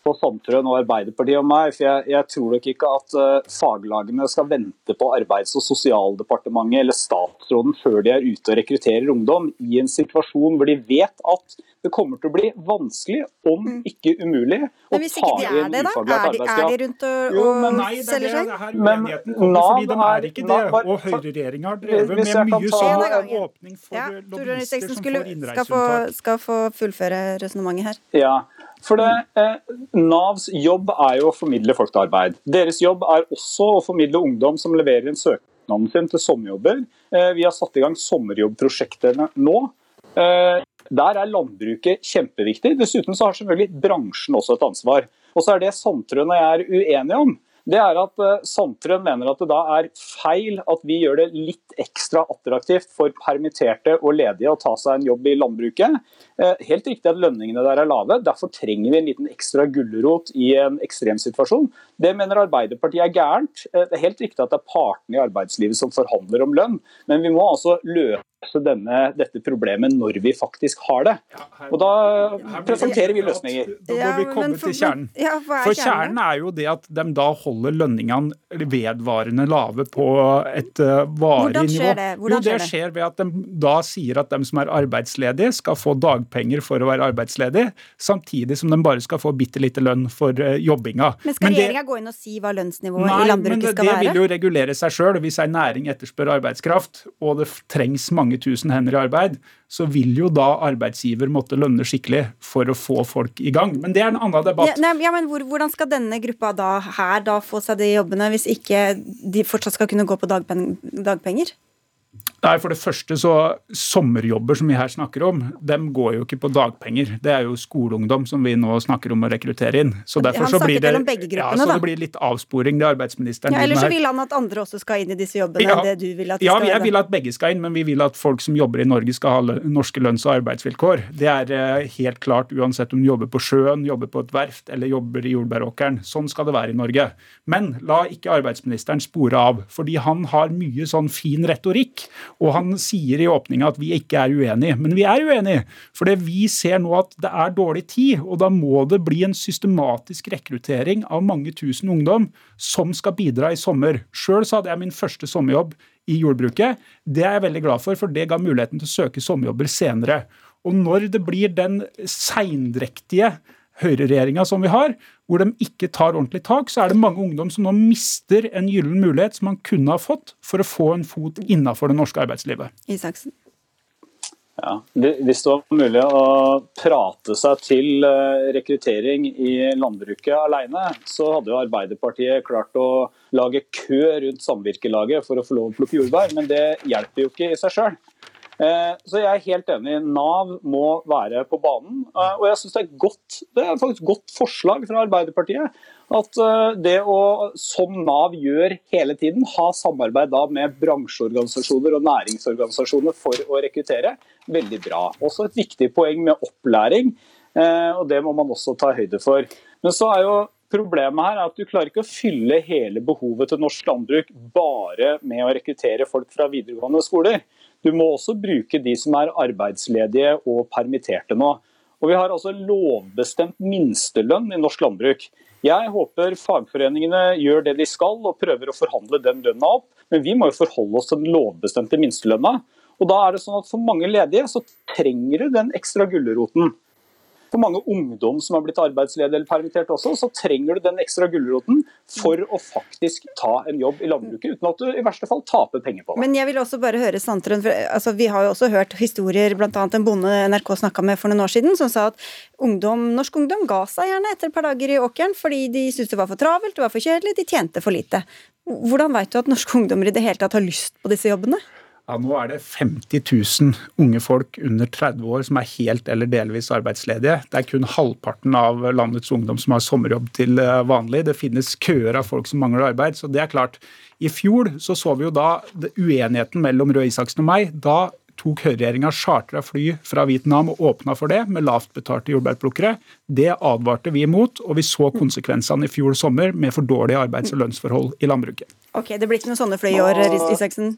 på Sandtrøen og Arbeiderpartiet og meg. for Jeg, jeg tror nok ikke at uh, faglagene skal vente på Arbeids- og sosialdepartementet eller statsråden før de er ute og rekrutterer ungdom, i en situasjon hvor de vet at det kommer til å bli vanskelig, om mm. ikke umulig, å ta inn ufaglært arbeidskraft. Er de rundt og, jo, men nei, selger seg? Men Nav fordi de er ikke det. Og høyreregjeringa har drevet med mye sånn åpning for ja, lobbyister som får innreiseunntak. Skal, skal få fullføre resonnementet her. Ja, for det, eh, Navs jobb er jo å formidle folk til arbeid. Deres jobb er også å formidle ungdom som leverer en søknaden sin til sommerjobber. Eh, vi har satt i gang sommerjobbprosjektene nå. Eh, der er landbruket kjempeviktig. Dessuten så har selvfølgelig bransjen også et ansvar. Og så er det Sandtrøen og jeg er uenige om det er at uh, Sandtrøen mener at det da er feil at vi gjør det litt ekstra attraktivt for permitterte og ledige å ta seg en jobb i landbruket. Uh, helt riktig at lønningene der er lave, derfor trenger vi en liten ekstra gulrot i en ekstremsituasjon. Det mener Arbeiderpartiet er gærent. Uh, det er helt riktig at det er partene i arbeidslivet som forhandler om lønn, men vi må altså løse denne, dette problemet når vi faktisk har det. Og da presenterer vi løsninger. Da må vi komme til kjernen. For kjernen er jo det at de da holder lønningene vedvarende lave på et uh, varig nivå. Det? Jo, det skjer ved at de da sier at de som er arbeidsledige, skal få dagpenger for å være arbeidsledig, samtidig som de bare skal få bitte lite lønn for uh, jobbinga. Men skal regjeringa gå inn og si hva lønnsnivået nei, i landbruket skal være? Det vil jo regulere seg sjøl. Hvis ei næring etterspør arbeidskraft, og det trengs mange mange tusen hender i arbeid, så vil jo da arbeidsgiver måtte lønne skikkelig for å få folk i gang. Men det er en annen debatt. Ja, nei, ja men hvor, Hvordan skal denne gruppa da her da få seg de jobbene, hvis ikke de fortsatt skal kunne gå på dagpenger? Nei, For det første så Sommerjobber som vi her snakker om, dem går jo ikke på dagpenger. Det er jo skoleungdom som vi nå snakker om å rekruttere inn. Så derfor så blir det, ja, så det blir litt avsporing, det arbeidsministeren ja, Eller så vil han at andre også skal inn i disse jobbene ja, enn det du vil at de ja, skal Ja, jeg vil at begge skal inn, men vi vil at folk som jobber i Norge skal ha norske lønns- og arbeidsvilkår. Det er eh, helt klart uansett om du jobber på sjøen, jobber på et verft eller jobber i jordbæråkeren. Sånn skal det være i Norge. Men la ikke arbeidsministeren spore av, fordi han har mye sånn fin retorikk. Og han sier i åpninga at vi ikke er uenige, men vi er uenige. For vi ser nå at det er dårlig tid, og da må det bli en systematisk rekruttering av mange tusen ungdom som skal bidra i sommer. Sjøl hadde jeg min første sommerjobb i jordbruket. Det er jeg veldig glad for, for det ga muligheten til å søke sommerjobber senere. Og når det blir den seindrektige høyreregjeringa som vi har, hvor de ikke tar ordentlig tak, så er det mange ungdom som nå mister en gyllen mulighet som man kunne ha fått for å få en fot innafor det norske arbeidslivet. Isaksen. Ja, Hvis det var mulig å prate seg til eh, rekruttering i landbruket alene, så hadde jo Arbeiderpartiet klart å lage kø rundt samvirkelaget for å få lov å plukke jordbær, men det hjelper jo ikke i seg sjøl. Eh, så jeg er helt enig. Nav må være på banen. Eh, og jeg syns det er godt, det er faktisk godt forslag fra Arbeiderpartiet. At eh, det å, som Nav gjør hele tiden, ha samarbeid da med bransjeorganisasjoner og næringsorganisasjoner for å rekruttere, veldig bra. Også et viktig poeng med opplæring, og det må man også ta høyde for. Men så er jo Problemet her er at du klarer ikke å fylle hele behovet til norsk landbruk bare med å rekruttere folk fra videregående skoler. Du må også bruke de som er arbeidsledige og permitterte nå. Og Vi har altså lovbestemt minstelønn i norsk landbruk. Jeg håper fagforeningene gjør det de skal og prøver å forhandle den lønna opp, men vi må jo forholde oss til den lovbestemte minstelønna. Og da er det sånn at For mange ledige så trenger du den ekstra gulroten for mange ungdom som har blitt arbeidsledige eller permittert også, så trenger du den ekstra gulroten for å faktisk ta en jobb i landbruket, uten at du i verste fall taper penger på det. Men jeg vil også bare høre Sandtrøen, for altså, vi har jo også hørt historier, bl.a. en bonde NRK snakka med for noen år siden, som sa at ungdom, norsk ungdom ga seg gjerne etter et par dager i åkeren fordi de syntes det var for travelt, det var for kjedelig, de tjente for lite. Hvordan veit du at norske ungdommer i det hele tatt har lyst på disse jobbene? Ja, Nå er det 50 000 unge folk under 30 år som er helt eller delvis arbeidsledige. Det er kun halvparten av landets ungdom som har sommerjobb til eh, vanlig. Det finnes køer av folk som mangler arbeid. så det er klart. I fjor så, så vi jo da uenigheten mellom Røe Isaksen og meg. Da tok høyreregjeringa chartra fly fra Vietnam og åpna for det, med lavt betalte jordbærplukkere. Det advarte vi imot, og vi så konsekvensene i fjor sommer med for dårlige arbeids- og lønnsforhold i landbruket. Ok, Det blir ikke noen sånne fly i år, Isaksen?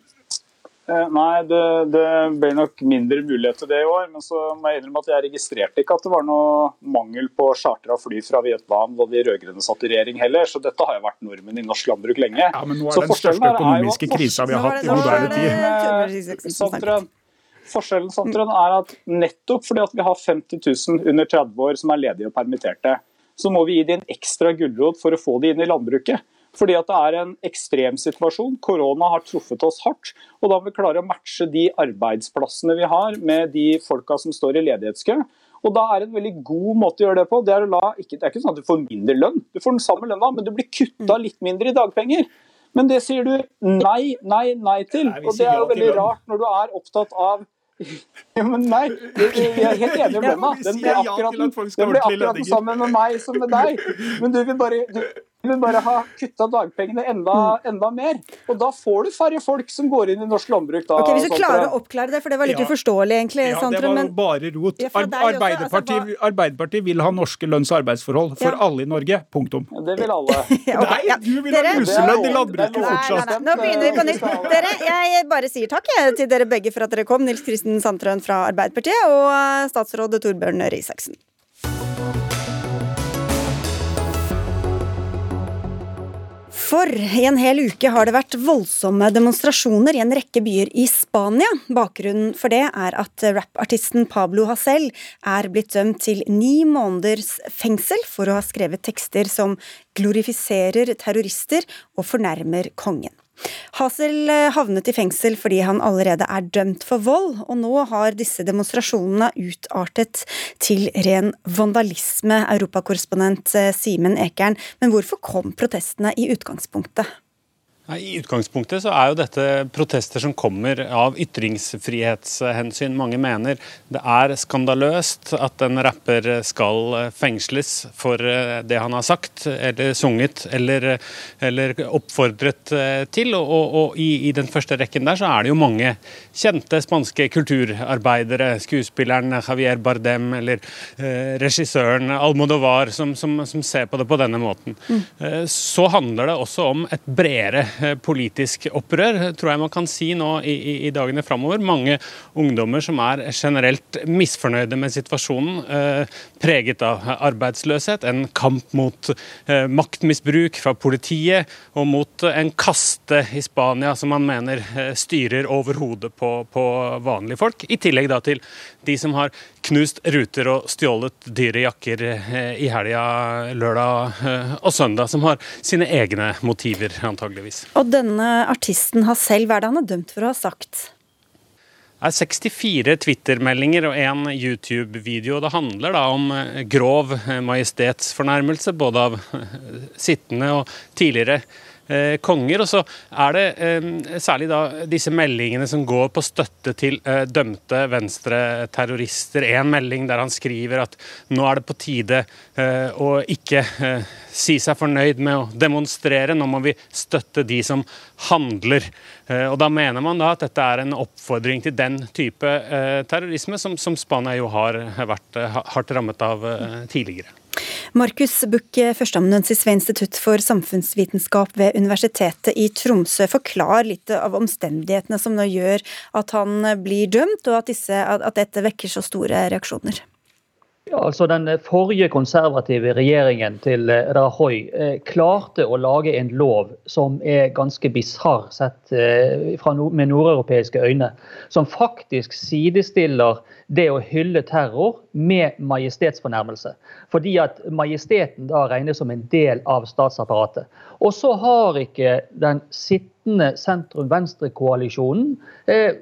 Eh, nei, det, det, ble nok mindre mulighet til det i år. Men så må jeg innrømme at jeg registrerte ikke at det var noe mangel på chartra fly fra Vietnam da de rød-grønne satt i regjering heller. Så dette har jo vært normen i norsk landbruk lenge. Ja, Men nå er det den største økonomiske krisa vi har hatt i moderne tid. Forskjellen Sandtrøen, er at nettopp fordi at vi har 50 000 under 30 år som er ledige og permitterte, så må vi gi dem en ekstra gulrot for å få dem inn i landbruket. Fordi at det er en ekstremsituasjon. Korona har truffet oss hardt. Og da må vi klare å matche de arbeidsplassene vi har med de folka som står i ledighetskø. Og da er en veldig god måte å gjøre det på. Det er, la, ikke, det er ikke sånn at du får mindre lønn, du får den samme lønna, men du blir kutta litt mindre i dagpenger. Men det sier du nei, nei, nei til. Og det er jo veldig rart når du er opptatt av ja, men nei, jeg er helt enig om lønna. Den blir akkurat, den blir akkurat den samme med meg som med deg. Men du vil bare, du, vil bare ha kutta dagpengene enda, mm. enda, mer. Og da får du færre folk som går inn i norsk landbruk. Da, ok, Hvis du klarer å oppklare det, for det var litt ja. uforståelig, egentlig. Ja, det var men... bare rot. Ja, Arbeiderpartiet, altså, Arbeiderpartiet, vil ha norske lønns- og arbeidsforhold for alle i Norge. Punktum. Det vil alle. okay. Nei, du vil ha luselønn i landbruket fortsatt. Nei, nei, Nå begynner vi på nytt. Dere, jeg bare sier takk jeg, til dere begge for at dere kom. Nils Kristen Sandtrøen fra Arbeiderpartiet og statsråd Torbjørn Røe Isaksen. For i en hel uke har det vært voldsomme demonstrasjoner i en rekke byer i Spania. Bakgrunnen for det er at rappartisten Pablo Hasel er blitt dømt til ni måneders fengsel for å ha skrevet tekster som glorifiserer terrorister og fornærmer kongen. Hasel eh, havnet i fengsel fordi han allerede er dømt for vold, og nå har disse demonstrasjonene utartet til ren vandalisme, europakorrespondent eh, Simen Ekern. Men hvorfor kom protestene i utgangspunktet? I utgangspunktet så er jo dette protester som kommer av ytringsfrihetshensyn. Mange mener det er skandaløst at en rapper skal fengsles for eh, det han har sagt eller sunget eller, eller oppfordret eh, til. Og, og, og i, i, den første rekken der så er det jo mange kjente spanske kulturarbeidere. Skuespilleren Javier Bardem eller eh, regissøren Almodovar som, som, som, ser på det på denne måten. Mm. Eh, så handler det også om et bredere politisk opprør, tror jeg man kan si nå i, i dagene framover. Mange ungdommer som er generelt misfornøyde med situasjonen, eh, preget av arbeidsløshet, en kamp mot eh, maktmisbruk fra politiet og mot en kaste i Spania som man mener styrer over hodet på, på vanlige folk. I tillegg da til de som har knust ruter og stjålet dyre jakker i helga, lørdag og søndag, som har sine egne motiver, antageligvis. Og denne artisten har selv, hva er det han er dømt for å ha sagt? Det er 64 Twitter-meldinger og én YouTube-video. Det handler da om eh, grov eh, majestetsfornærmelse, både av eh, sittende og tidligere eh, konger. Og så er det eh, særlig da disse meldingene som går på støtte til eh, dømte venstreterrorister. En melding der han skriver at nå er det på tide eh, å ikke eh, si seg fornøyd med å demonstrere, nå må vi støtte de som handler. Eh, og Da mener man da at dette er en oppfordring til den type terrorisme som, som Spania jo har vært hardt rammet av tidligere. Markus Buch, førsteamanuensis ved Institutt for samfunnsvitenskap ved Universitetet i Tromsø. Forklar litt av omstendighetene som nå gjør at han blir dømt, og at, disse, at dette vekker så store reaksjoner. Altså Den forrige konservative regjeringen til Rahoy Rajoy eh, klarte å lage en lov som er ganske bisarr sett eh, med nordeuropeiske øyne. Som faktisk sidestiller det å hylle terror med majestetsfornærmelse. Fordi at majesteten da regnes som en del av statsapparatet. Og så har ikke den sittende sentrum-venstre-koalisjonen eh,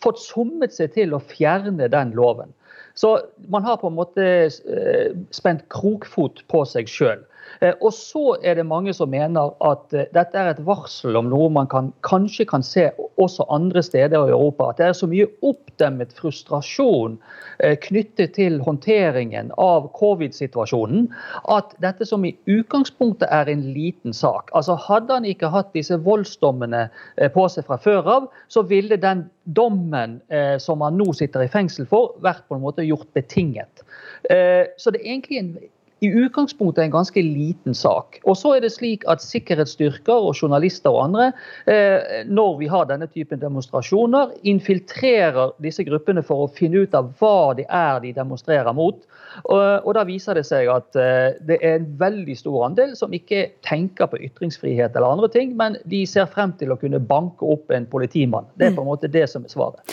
fått sommet seg til å fjerne den loven. Så man har på en måte eh, spent krokfot på seg sjøl. Eh, og så er det mange som mener at eh, dette er et varsel om noe man kan, kanskje kan se også andre steder i Europa. At det er så mye oppdemmet frustrasjon eh, knyttet til håndteringen av covid-situasjonen at dette som i utgangspunktet er en liten sak. Altså Hadde han ikke hatt disse voldsdommene på seg fra før av, så ville den dommen som han nå sitter i fengsel for, vært på en måte gjort betinget. Så det er egentlig en i utgangspunktet en ganske liten sak. Og så er det slik at sikkerhetsstyrker og journalister og andre, eh, når vi har denne typen demonstrasjoner, infiltrerer disse gruppene for å finne ut av hva det er de demonstrerer mot. Og, da viser det seg at eh, det er en veldig stor andel som ikke tenker på ytringsfrihet eller andre ting, men de ser frem til å kunne banke opp en politimann. Det er på en måte det som er svaret.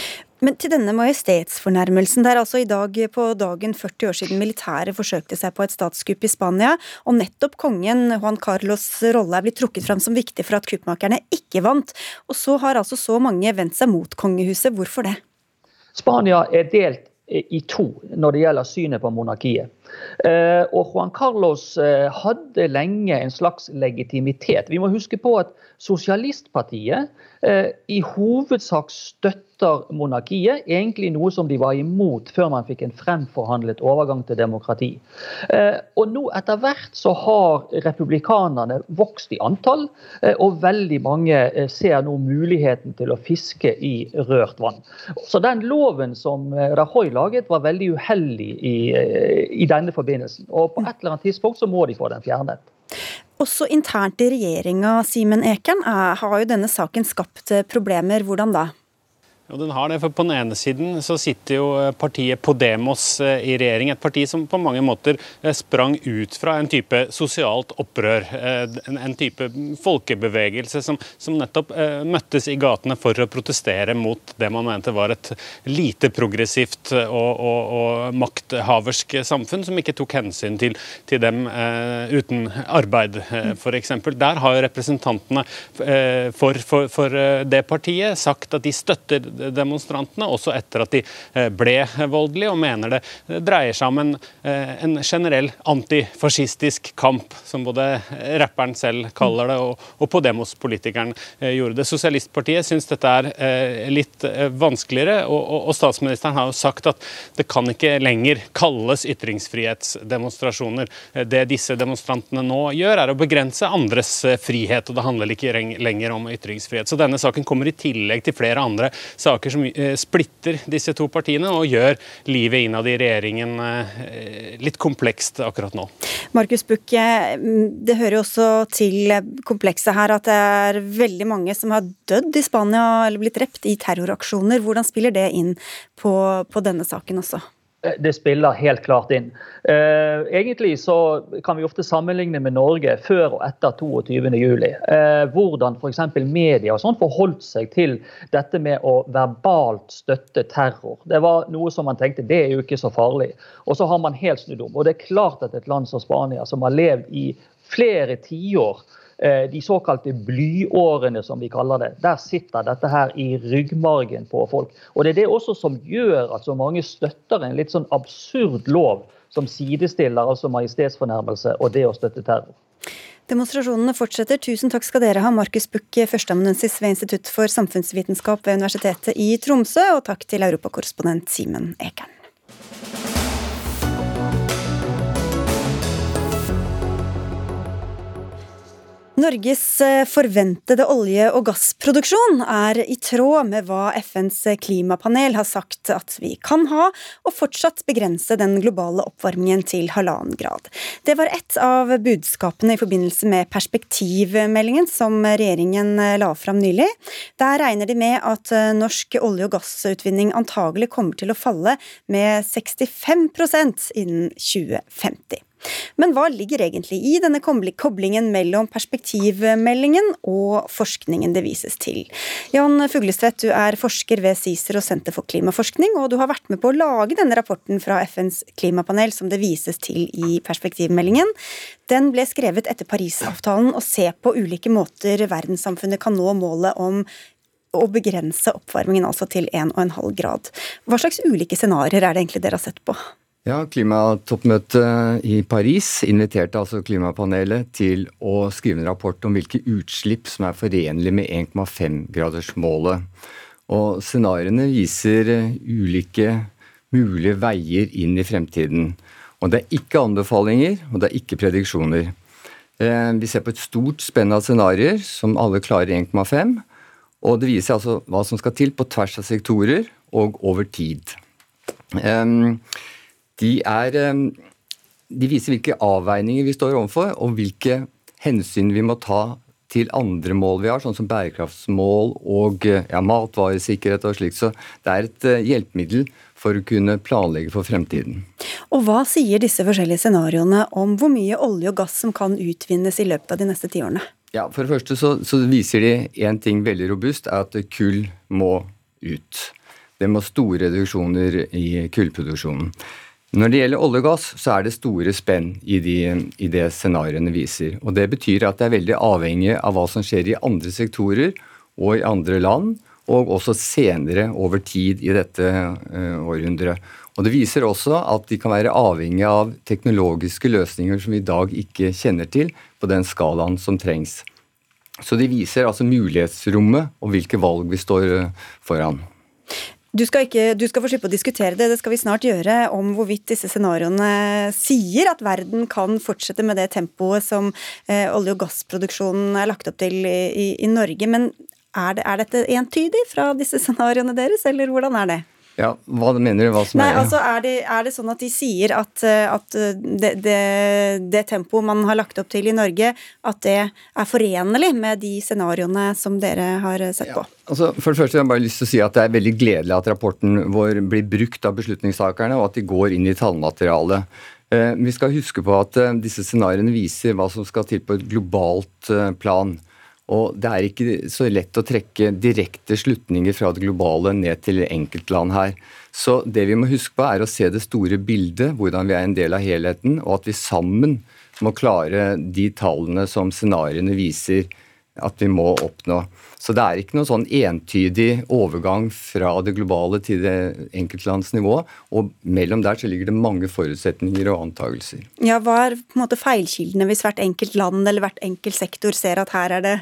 Men til denne majestetsfornærmelsen. Det er altså i dag på dagen 40 år siden militæret forsøkte seg på et statskupp i Spania, og nettopp kongen Juan Carlos' rolle er blitt trukket fram som viktig for at kuppmakerne ikke vant. Og så har altså så mange vendt seg mot kongehuset. Hvorfor det? Spania er delt i to når det gjelder synet på monarkiet. Eh, og Juan Carlos eh, hadde lenge en slags legitimitet. Vi må huske på at Sosialistpartiet eh, i hovedsak støtter monarkiet, egentlig noe som de var imot før man fikk en fremforhandlet overgang til demokrati. Og nå etter hvert så har republikanerne vokst i antall, og veldig mange ser nå muligheten til å fiske i rørt vann. Så den loven som Rajoy laget, var veldig uheldig i, i denne forbindelsen. Og på et eller annet tidspunkt så må de få den fjernet. Også internt i regjeringa, Simen Ekern, har jo denne saken skapt eh, problemer. Hvordan da? Jo, den har det, for På den ene siden så sitter jo eh, partiet Podemos eh, i regjering. Et parti som på mange måter eh, sprang ut fra en type sosialt opprør. En type folkebevegelse som, som nettopp møttes i gatene for å protestere mot det man mente var et lite progressivt og, og, og makthaversk samfunn, som ikke tok hensyn til, til dem uten arbeid, f.eks. Der har jo representantene for, for, for det partiet sagt at de støtter demonstrantene, også etter at de eh, ble voldelige, og mener det dreier seg om en, eh, en generell antifascistisk kamp, som både rapperen selv kaller det, og, og Podemos-politikeren eh, gjorde det. Sosialistpartiet syns dette er litt vanskeligere, og, og, statsministeren har jo sagt at det kan ikke lenger kalles ytringsfrihetsdemonstrasjoner. Det disse demonstrantene nå gjør, er å begrense andres frihet, og det handler ikke lenger om ytringsfrihet. Så denne saken kommer i tillegg til flere andre saker som eh, splitter disse to partiene og gjør livet innad i regjeringen eh, litt komplekst akkurat nå. Markus Bukke, mm, det hører jo også til komplekset her at det er veldig mange som har dødd i Spania eller blitt drept i terroraksjoner. Hvordan spiller det inn på, på denne saken også? Det spiller helt klart inn. Eh, egentlig så kan vi ofte sammenligne med Norge før og etter 22.07. Eh, hvordan f.eks. media og sånn forholdt seg til dette med å verbalt støtte terror. Det var noe som man tenkte det er jo ikke så farlig. Og så har man helt snudd om. Og det er klart at et land som Spania, som har levd i flere tiår de såkalte blyårene, som vi kaller det. Der sitter dette her i ryggmargen på folk. Og Det er det også som gjør at så mange støtter en litt sånn absurd lov som sidestiller altså majestetsfornærmelse og det å støtte terror. Demonstrasjonene fortsetter. Tusen takk skal dere ha, Markus Buch, førsteamanuensis ved Institutt for samfunnsvitenskap ved Universitetet i Tromsø, og takk til europakorrespondent Simen Ekern. Norges eh, forventede olje- og gassproduksjon er i tråd med hva FNs klimapanel har sagt at vi kan ha, og fortsatt begrense den globale oppvarmingen til halvannen grad. Det var ett av budskapene i forbindelse med perspektivmeldingen som regjeringen eh, la fram nylig. Der regner de med at eh, norsk olje- og gassutvinning antagelig kommer til å falle med 65% innen 2050. Men hva ligger egentlig i denne koblingen mellom perspektivmeldingen og forskningen det vises til? Jan Fuglestvedt, du er forsker ved CICER og Senter for klimaforskning, og du har vært med på å lage denne rapporten fra FNs klimapanel som det vises til i perspektivmeldingen. Den ble skrevet etter Parisavtalen og ser på ulike måter verdenssamfunnet kan nå målet om å begrense oppvarmingen altså til 1,5 grad. Hva slags ulike scenarioer er det egentlig dere har sett på? Ja, Klimatoppmøtet i Paris inviterte altså klimapanelet til å skrive en rapport om hvilke utslipp som er forenlige med 1,5-gradersmålet. Og Scenarioene viser ulike mulige veier inn i fremtiden. Og Det er ikke anbefalinger, og det er ikke prediksjoner. Eh, vi ser på et stort spenn av scenarioer som alle klarer 1,5. Og det viser altså hva som skal til på tvers av sektorer og over tid. Um, de, er, de viser hvilke avveininger vi står overfor, og hvilke hensyn vi må ta til andre mål vi har, sånn som bærekraftsmål og ja, matvaresikkerhet og slikt. Så det er et eh, hjelpemiddel for å kunne planlegge for fremtiden. Og Hva sier disse forskjellige scenarioene om hvor mye olje og gass som kan utvinnes i løpet av de neste tiårene? Ja, For det første så, så viser de én ting veldig robust, er at kull må ut. Det må store reduksjoner i kullproduksjonen. Når det gjelder olje og gass, så er det store spenn i, de, i det scenarioene viser. Og Det betyr at det er veldig avhengig av hva som skjer i andre sektorer og i andre land, og også senere over tid i dette uh, århundret. Og Det viser også at de kan være avhengig av teknologiske løsninger som vi i dag ikke kjenner til på den skalaen som trengs. Så de viser altså mulighetsrommet og hvilke valg vi står uh, foran. Du skal, ikke, du skal få slippe å diskutere det, det skal vi snart gjøre, om hvorvidt disse scenarioene sier at verden kan fortsette med det tempoet som eh, olje- og gassproduksjonen er lagt opp til i, i Norge. Men er, det, er dette entydig fra disse scenarioene deres, eller hvordan er det? Ja, Hva mener du? Hva som Nei, er altså er det, er det sånn at de sier at, eh, at eh, det, det, det tempoet man har lagt opp til i Norge, at det er forenlig med de scenarioene som dere har sett på? Ja, altså for det første har jeg bare lyst til å si at Det er veldig gledelig at rapporten vår blir brukt av beslutningstakerne, og at de går inn i tallmaterialet. Eh, vi skal huske på at disse scenarioene viser hva som skal til på et globalt plan. Og det er ikke så lett å trekke direkte slutninger fra det globale ned til enkeltland her. Så det vi må huske på, er å se det store bildet, hvordan vi er en del av helheten, og at vi sammen må klare de tallene som scenarioene viser at vi må oppnå. Så det er ikke noen sånn entydig overgang fra det globale til det enkeltlandsnivå. Og mellom der så ligger det mange forutsetninger og antakelser. Ja, Hva er på en måte feilkildene hvis hvert enkelt land eller hvert enkelt sektor ser at her er det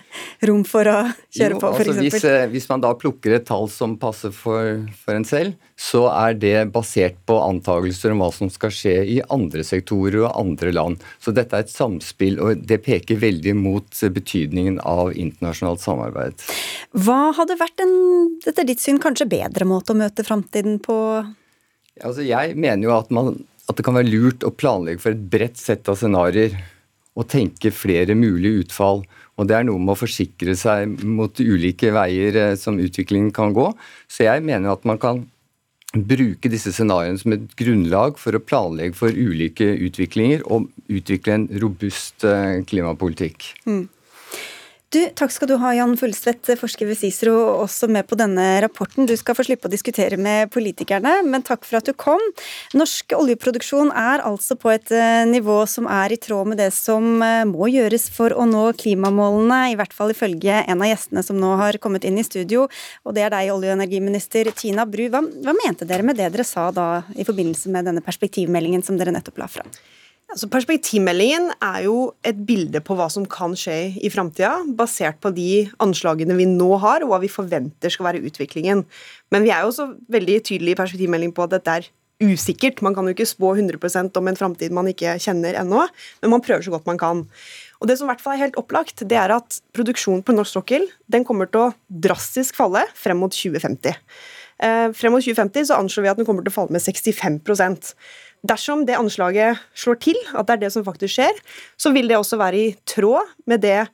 rom for å kjøre jo, på, f.eks.? Altså hvis, eh, hvis, man da plukker et tall som passer for, for en selv, så er det basert på antakelser om hva som skal skje i andre sektorer og andre land. Så dette er et samspill, og det peker veldig mot betydningen av internasjonalt samarbeid. Hva hadde vært en, etter ditt syn, kanskje bedre måte å møte framtiden på? Altså, jeg mener jo at, man, at det kan være lurt å planlegge for et bredt sett av scenarioer. Og tenke flere mulige utfall. Og det er noe med å forsikre seg mot ulike veier eh, som utviklingen kan gå. Så jeg mener at man kan bruke disse scenarioene som et grunnlag for å planlegge for ulike utviklinger og utvikle en robust eh, klimapolitikk. Mm. Du, takk skal du ha, Jan Fullstvedt, forsker ved CICERO, også med på denne rapporten. Du skal få slippe å diskutere med politikerne, men takk for at du kom. Norsk oljeproduksjon er altså på et eh, nivå som er i tråd med det som eh, må gjøres for å nå klimamålene, i hvert fall ifølge en av gjestene som nå har kommet inn i studio, og det er deg, olje- og energiminister Tina Bru. Hva, hva mente dere med det dere sa da i forbindelse med denne perspektivmeldingen som dere nettopp la fram? Altså, perspektivmeldingen er jo et bilde på hva som kan skje i framtida, basert på de anslagene vi nå har, og hva vi forventer skal være utviklingen. Men vi er jo også veldig tydelige i perspektivmeldingen på at dette er usikkert. Man kan jo ikke spå 100% om en framtid man ikke kjenner ennå, men man prøver så godt man kan. Og Det som i hvert fall er helt opplagt, det er at produksjonen på norsk sokkel den kommer til å drastisk falle frem mot 2050. Eh, frem mot 2050 så anslår vi at den kommer til å falle med 65 Dersom det anslaget slår til, at det er det som faktisk skjer, så vil det også være i tråd med det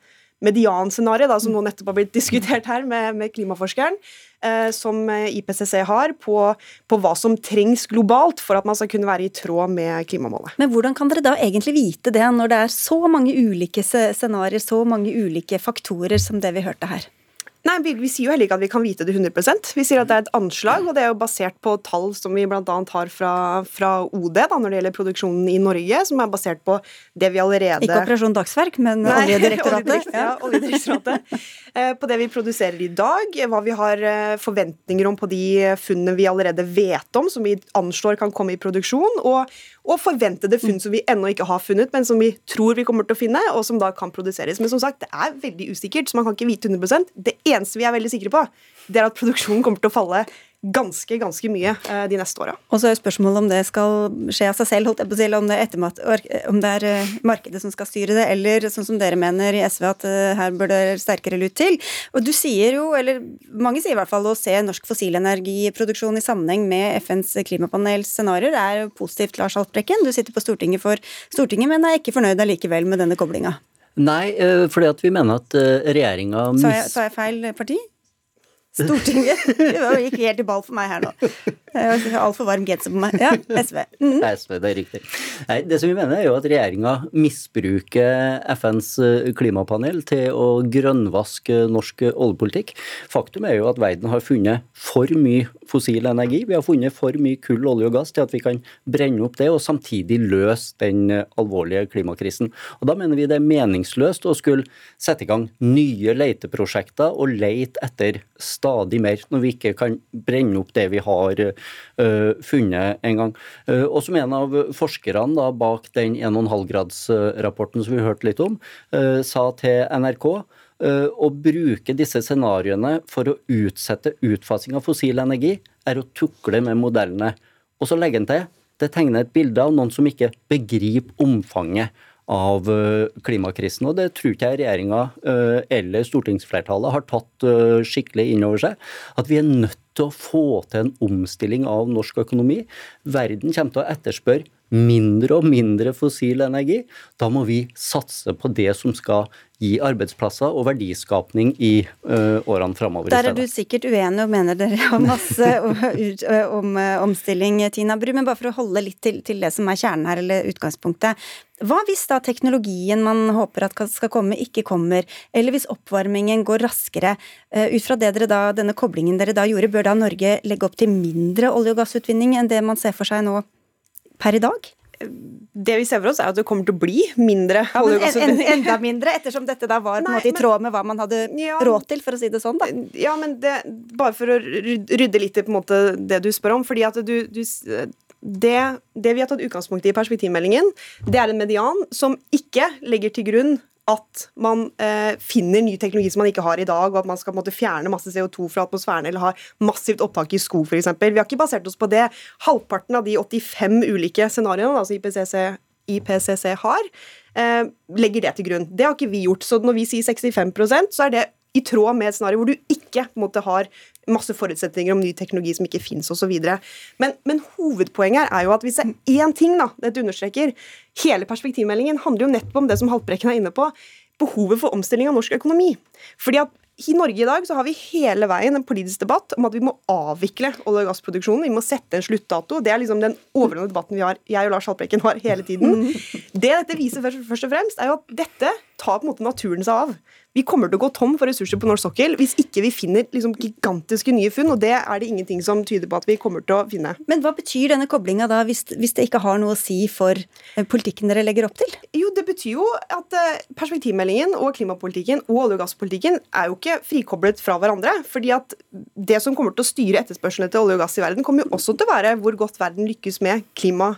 medianscenarioet som nå nettopp har blitt diskutert her med, med klimaforskeren, eh, som IPCC har, på, på, hva som trengs globalt for at man skal kunne være i tråd med klimamålet. Men hvordan kan dere da egentlig vite det, når det er så mange ulike scenarioer, så mange ulike faktorer som det vi hørte her? Nei, vi, vi, sier jo heller ikke at vi kan vite det 100% Vi sier at det er et anslag, og det er jo basert på tall som vi bl.a. har fra, fra OD da, når det gjelder produksjonen i Norge, som er basert på det vi allerede Ikke Operasjon Dagsverk, men Nei, Oljedirektoratet. ja, Oljedirektoratet. Eh, på det vi produserer i dag, hva vi har eh, forventninger om på de funnene vi allerede vet om, som vi anslår kan komme i produksjon, og, og forventede funn som vi ennå ikke har funnet, men som vi tror vi kommer til å finne, og som da kan produseres. Men som sagt, det er veldig usikkert, så man kan ikke vite 100% Det eneste vi er veldig sikre på, det er at produksjonen kommer til å falle ganske ganske mye eh, de neste åra. Og så er spørsmålet om det skal skje av seg selv, holdt jeg på å si, eller om det, er om det er eh, markedet som skal styre det, eller sånn som dere mener i SV at eh, her bør det sterkere lut til. Og du sier jo, eller mange sier i hvert fall, å se norsk fossilenergiproduksjon i sammenheng med FNs klimapanels scenarioer er positivt, Lars Haltbrekken. Du sitter på Stortinget for Stortinget, men er ikke fornøyd allikevel med denne koblinga? Nei, fordi at vi mener at regjeringa mis... Sa jeg, sa jeg feil parti? Stortinget. Det gikk helt i ball for meg her nå. Altfor varm genser på meg. Ja, SV. Mm. SV, Det er riktig. Nei, det som vi mener er jo at regjeringa misbruker FNs eh, klimapanel til å grønnvaske norsk oljepolitikk. Faktum er jo at verden har funnet for mye fossil energi. Vi har funnet for mye kull, olje og gass til at vi kan brenne opp det og samtidig løse den eh, alvorlige klimakrisen. Og Da mener vi det er meningsløst å skulle sette i gang nye leteprosjekter og lete etter stadig mer, når vi ikke kan brenne opp det vi har funnet en gang. Uh, og som en av forskerne da, bak den 1,5-gradsrapporten som vi hørte litt om, sa til NRK å bruke disse scenarioene for å utsette utfasing av fossil energi, er å tukle med modellene. Og så legger han til det tegner et bilde av noen som ikke begriper omfanget av eh, klimakrisen. Og det tror ikke jeg regjeringa eh, eller stortingsflertallet har tatt eh, skikkelig inn over seg. At vi er nødt til å få til en omstilling av norsk økonomi. Verden kommer til å etterspørre mindre og mindre fossil energi. Da må vi satse på det som skal gi arbeidsplasser og verdiskapning i uh, årene framover. Der er du sikkert uenig og mener dere har masse om uh, omstilling, Tina Bru. Men bare for å holde litt til, til, det som er kjernen her, eller utgangspunktet. Hva hvis da teknologien man håper at skal komme, ikke kommer, eller hvis oppvarmingen går raskere? Ut fra det dere da, denne koblingen dere da gjorde, bør da Norge legge opp til mindre olje- og gassutvinning enn det man ser for seg nå per i dag? det vi ser for oss, er at det kommer til å bli mindre ja, gassutvinning. En, enda mindre, ettersom dette da var Nei, i tråd med hva man hadde ja, råd til, for å si det sånn. da. Ja, men det, bare for å rydde litt i på en måte det du spør om. fordi at du, du det, det, vi har tatt utgangspunkt i i perspektivmeldingen, det er en median som ikke legger til grunn at man eh, finner ny teknologi som man ikke har i dag, og at man skal måte, fjerne masse CO2 fra atmosfæren eller ha massivt opptak i skog f.eks. Vi har ikke basert oss på det. Halvparten av de 85 ulike scenarioene altså IPCC, IPCC har, eh, legger det til grunn. Det har ikke vi gjort. Så når vi sier 65% så er det i tråd med et scenario hvor du ikke måtte har masse forutsetninger om ny teknologi som ikke fins osv. Men, men hovedpoenget her er jo at hvis det er én ting da, dette understreker Hele perspektivmeldingen handler jo nettopp om det som Haltbrekken er inne på, behovet for omstilling av norsk økonomi. Fordi at i Norge i dag så har vi hele veien en politisk debatt om at vi må avvikle olje- og gassproduksjonen. Vi må sette en sluttdato. Det er liksom den overordnede debatten vi har, jeg og Lars Haltbrekken har hele tiden. Det dette viser først og fremst, er jo at dette tar på en måte naturen seg av. Vi kommer til å gå tom for ressurser på norsk sokkel hvis ikke vi finner liksom gigantiske nye funn, og det er det ingenting som tyder på at vi kommer til å finne. Men hva betyr denne koblinga da, hvis, hvis, det ikke har noe å si for eh, politikken dere legger opp til? Jo, det betyr jo at eh, perspektivmeldingen og klimapolitikken og olje- og gasspolitikken er jo ikke frikoblet fra hverandre. fordi at det som kommer til å styre etterspørselen etter olje og gass i verden, kommer jo også til å være hvor godt verden lykkes med klima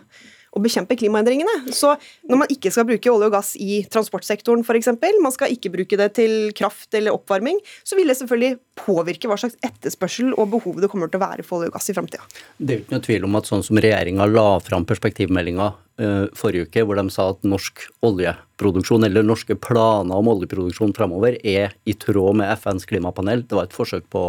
å bekjempe klimaendringene. Så når man ikke skal bruke olje og gass i transportsektoren f.eks., man skal ikke bruke det til kraft eller oppvarming, så vil det selvfølgelig påvirke hva slags etterspørsel og behov det kommer til å være for olje og gass i framtida. Det er jo ikke noe tvil om at sånn som regjeringa la fram perspektivmeldinga forrige uke, hvor de sa at norsk oljeproduksjon, eller norske planer om oljeproduksjon framover, er i tråd med FNs klimapanel. Det var et forsøk på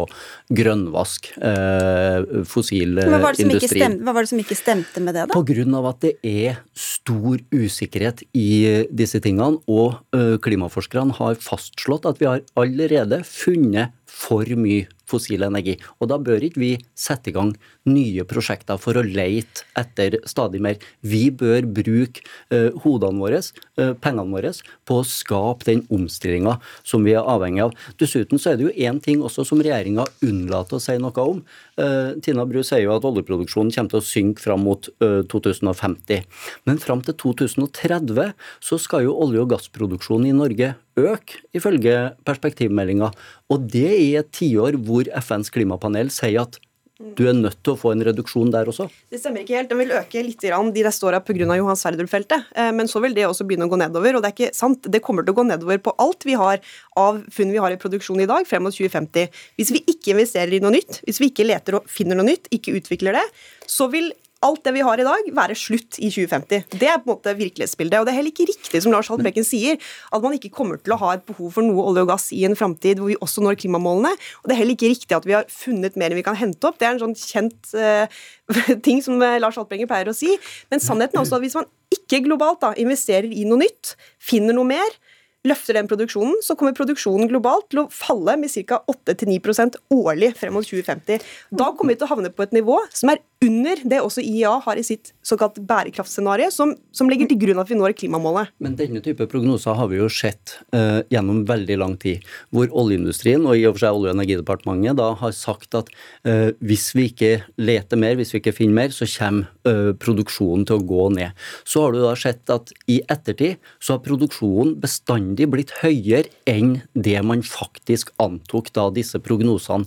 grønnvask uh, fossil var, industri. hva var det som ikke stemte med det, da? På grunn av at det er stor usikkerhet i disse tingene, og klimaforskerne har fastslått at vi har allerede funnet for mye fossil energi. Og da bør ikke vi sette i gang nye prosjekter for å leite etter stadig mer. Vi bør bruke uh, hodene våre, uh, pengene våre, på å skape den omstillinga som vi er avhengig av. Dessuten så er det jo én ting også som regjeringa unnlater å si noe om. Uh, Tina Bru sier jo at oljeproduksjonen kommer til å synke fram mot 2050. Men fram til 2030 så skal jo olje- og gassproduksjonen i Norge øke, ifølge perspektivmeldinga. Og det i et tiår hvor FNs klimapanel sier at du er nødt til å få en reduksjon der også? Det stemmer ikke helt. Den vil øke litt de neste åra pga. Johan Sverdrup-feltet. Men så vil det også begynne å gå nedover. Og det er ikke sant. Det kommer til å gå nedover på alt vi har av funn vi har i produksjon i dag, frem mot 2050. Hvis vi ikke investerer i noe nytt, hvis vi ikke leter og finner noe nytt, ikke utvikler det, så vil alt det vi har i dag, være slutt i 2050. Det er på en måte virkelighetsbildet. Og det er heller ikke riktig som Lars Haltbrekken sier, at man ikke kommer til å ha et behov for noe olje og gass i en framtid hvor vi også når klimamålene. Og det er heller ikke riktig at vi har funnet mer enn vi kan hente opp. Det er en sånn kjent uh, ting som Lars Haltbrekken pleier å si. Men sannheten er også at hvis man ikke globalt da, investerer i noe nytt, finner noe mer, løfter den produksjonen, så kommer produksjonen globalt til å falle med ca. 8-9% årlig frem mot 2050. Da kommer vi til å havne på et nivå som er under det også IEA har i sitt såkalt bærekraftscenario, som, som, legger til grunn at vi når klimamålet. Men denne type prognoser har vi jo sett uh, gjennom veldig lang tid, hvor oljeindustrien og i og for seg Olje- og energidepartementet da har sagt at uh, hvis vi ikke leter mer, hvis vi ikke finner mer, så kommer uh, produksjonen til å gå ned. Så har du da sett at i ettertid så har produksjonen bestandig blitt høyere enn det man faktisk antok da disse prognosene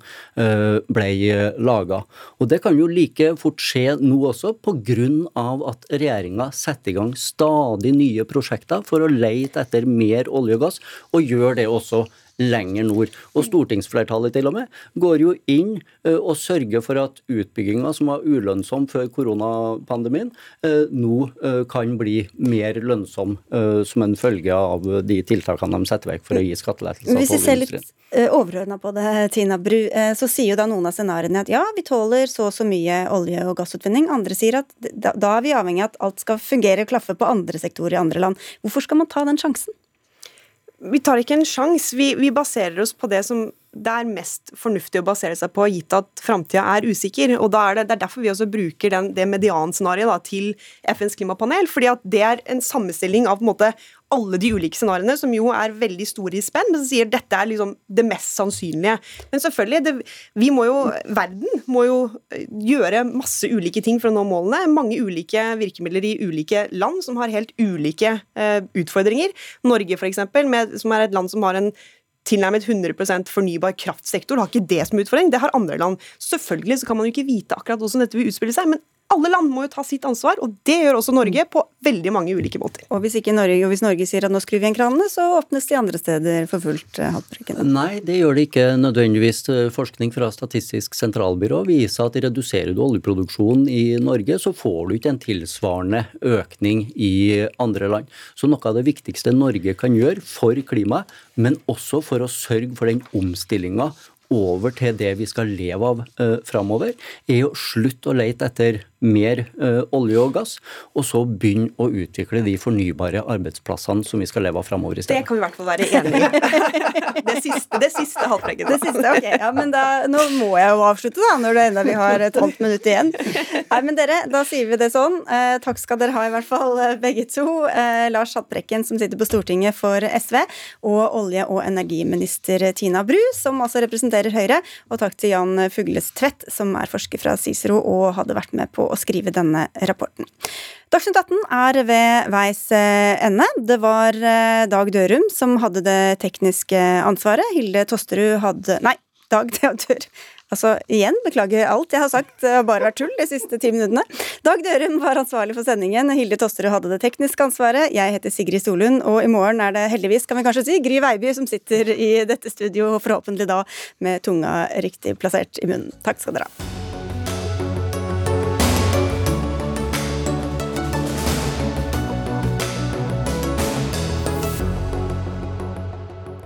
ble laga. Og det kan jo like fort skje nå også, pga. at regjeringa setter i gang stadig nye prosjekter for å leite etter mer olje og gass, og gjør det også lenger nord. Og stortingsflertallet til og med går jo inn og sørger for at utbygginga som var ulønnsom før koronapandemien, nå kan bli mer lønnsom som en følge av de tiltakene de setter vekk for å gi skattelettelser ser litt Overordna på det, Tina Bru, så sier jo da noen av scenarioene at ja, vi tåler så og så mye olje- og gassutvinning. Andre sier at da er vi avhengig av at alt skal fungere og klaffe på andre sektorer i andre land. Hvorfor skal man ta den sjansen? Vi tar ikke en sjanse. Vi, vi, baserer oss på det som det er mest fornuftig å basere seg på, gitt at framtida er usikker. og er det, det, er derfor vi også bruker den, det medianscenarioet til FNs klimapanel. fordi at det er en sammenstilling av på en måte, alle de ulike scenarioene, som jo er veldig store i spenn, men som sier dette er liksom det mest sannsynlige. Men selvfølgelig, det, vi må jo, verden må jo gjøre masse ulike ting for å nå målene. Mange ulike virkemidler i ulike land som har helt ulike eh, utfordringer. Norge f.eks., som er et land som har en tilnærmet 100% fornybar kraftsektor har ikke det som utfordring, det har andre land. Selvfølgelig så kan man jo ikke vite akkurat hvordan dette vil utspille seg, men alle land må jo ta sitt ansvar, og det gjør også Norge på veldig mange ulike måter. Og hvis, Norge, og hvis Norge sier at nå skrur vi igjen kranene, så åpnes de andre steder for fullt? Eh, Nei, det gjør det ikke nødvendigvis. Forskning fra Statistisk sentralbyrå viser at reduserer du oljeproduksjonen i Norge, så får du ikke en tilsvarende økning i andre land. Så noe av det viktigste Norge kan gjøre for klimaet, men også for å sørge for den omstillinga over til det vi skal leve av eh, framover, er å slutte å lete etter mer uh, olje og gass, og så begynne å utvikle de fornybare arbeidsplassene som vi skal leve av framover i stedet. Det kan vi i hvert fall være enige i. det siste, det siste Haltbrekken. Det siste, ok. Ja, men da, nå må jeg jo avslutte, da, når det enda vi har et halvt minutt igjen. Nei, men dere, da sier vi det sånn. Eh, takk skal dere ha, i hvert fall begge to. Eh, Lars Haltbrekken, som sitter på Stortinget for SV, og olje- og energiminister Tina Bru, som altså representerer Høyre. Og takk til Jan Fugles Tvedt, som er forsker fra Cicero og hadde vært med på å skrive denne rapporten. Dagsnytt 18 er ved veis eh, ende. Det var eh, Dag Dørum som hadde det tekniske ansvaret. Hilde Tosterud hadde Nei, Dag Theodor Altså, igjen, beklager alt jeg har sagt, det har bare vært tull de siste ti minuttene. Dag Dørum var ansvarlig for sendingen, Hilde Tosterud hadde det tekniske ansvaret, jeg heter Sigrid Solund, og i morgen er det heldigvis, kan vi kanskje si, Gry Veiby som sitter i dette studio, forhåpentlig da med tunga riktig plassert i munnen. Takk skal dere ha.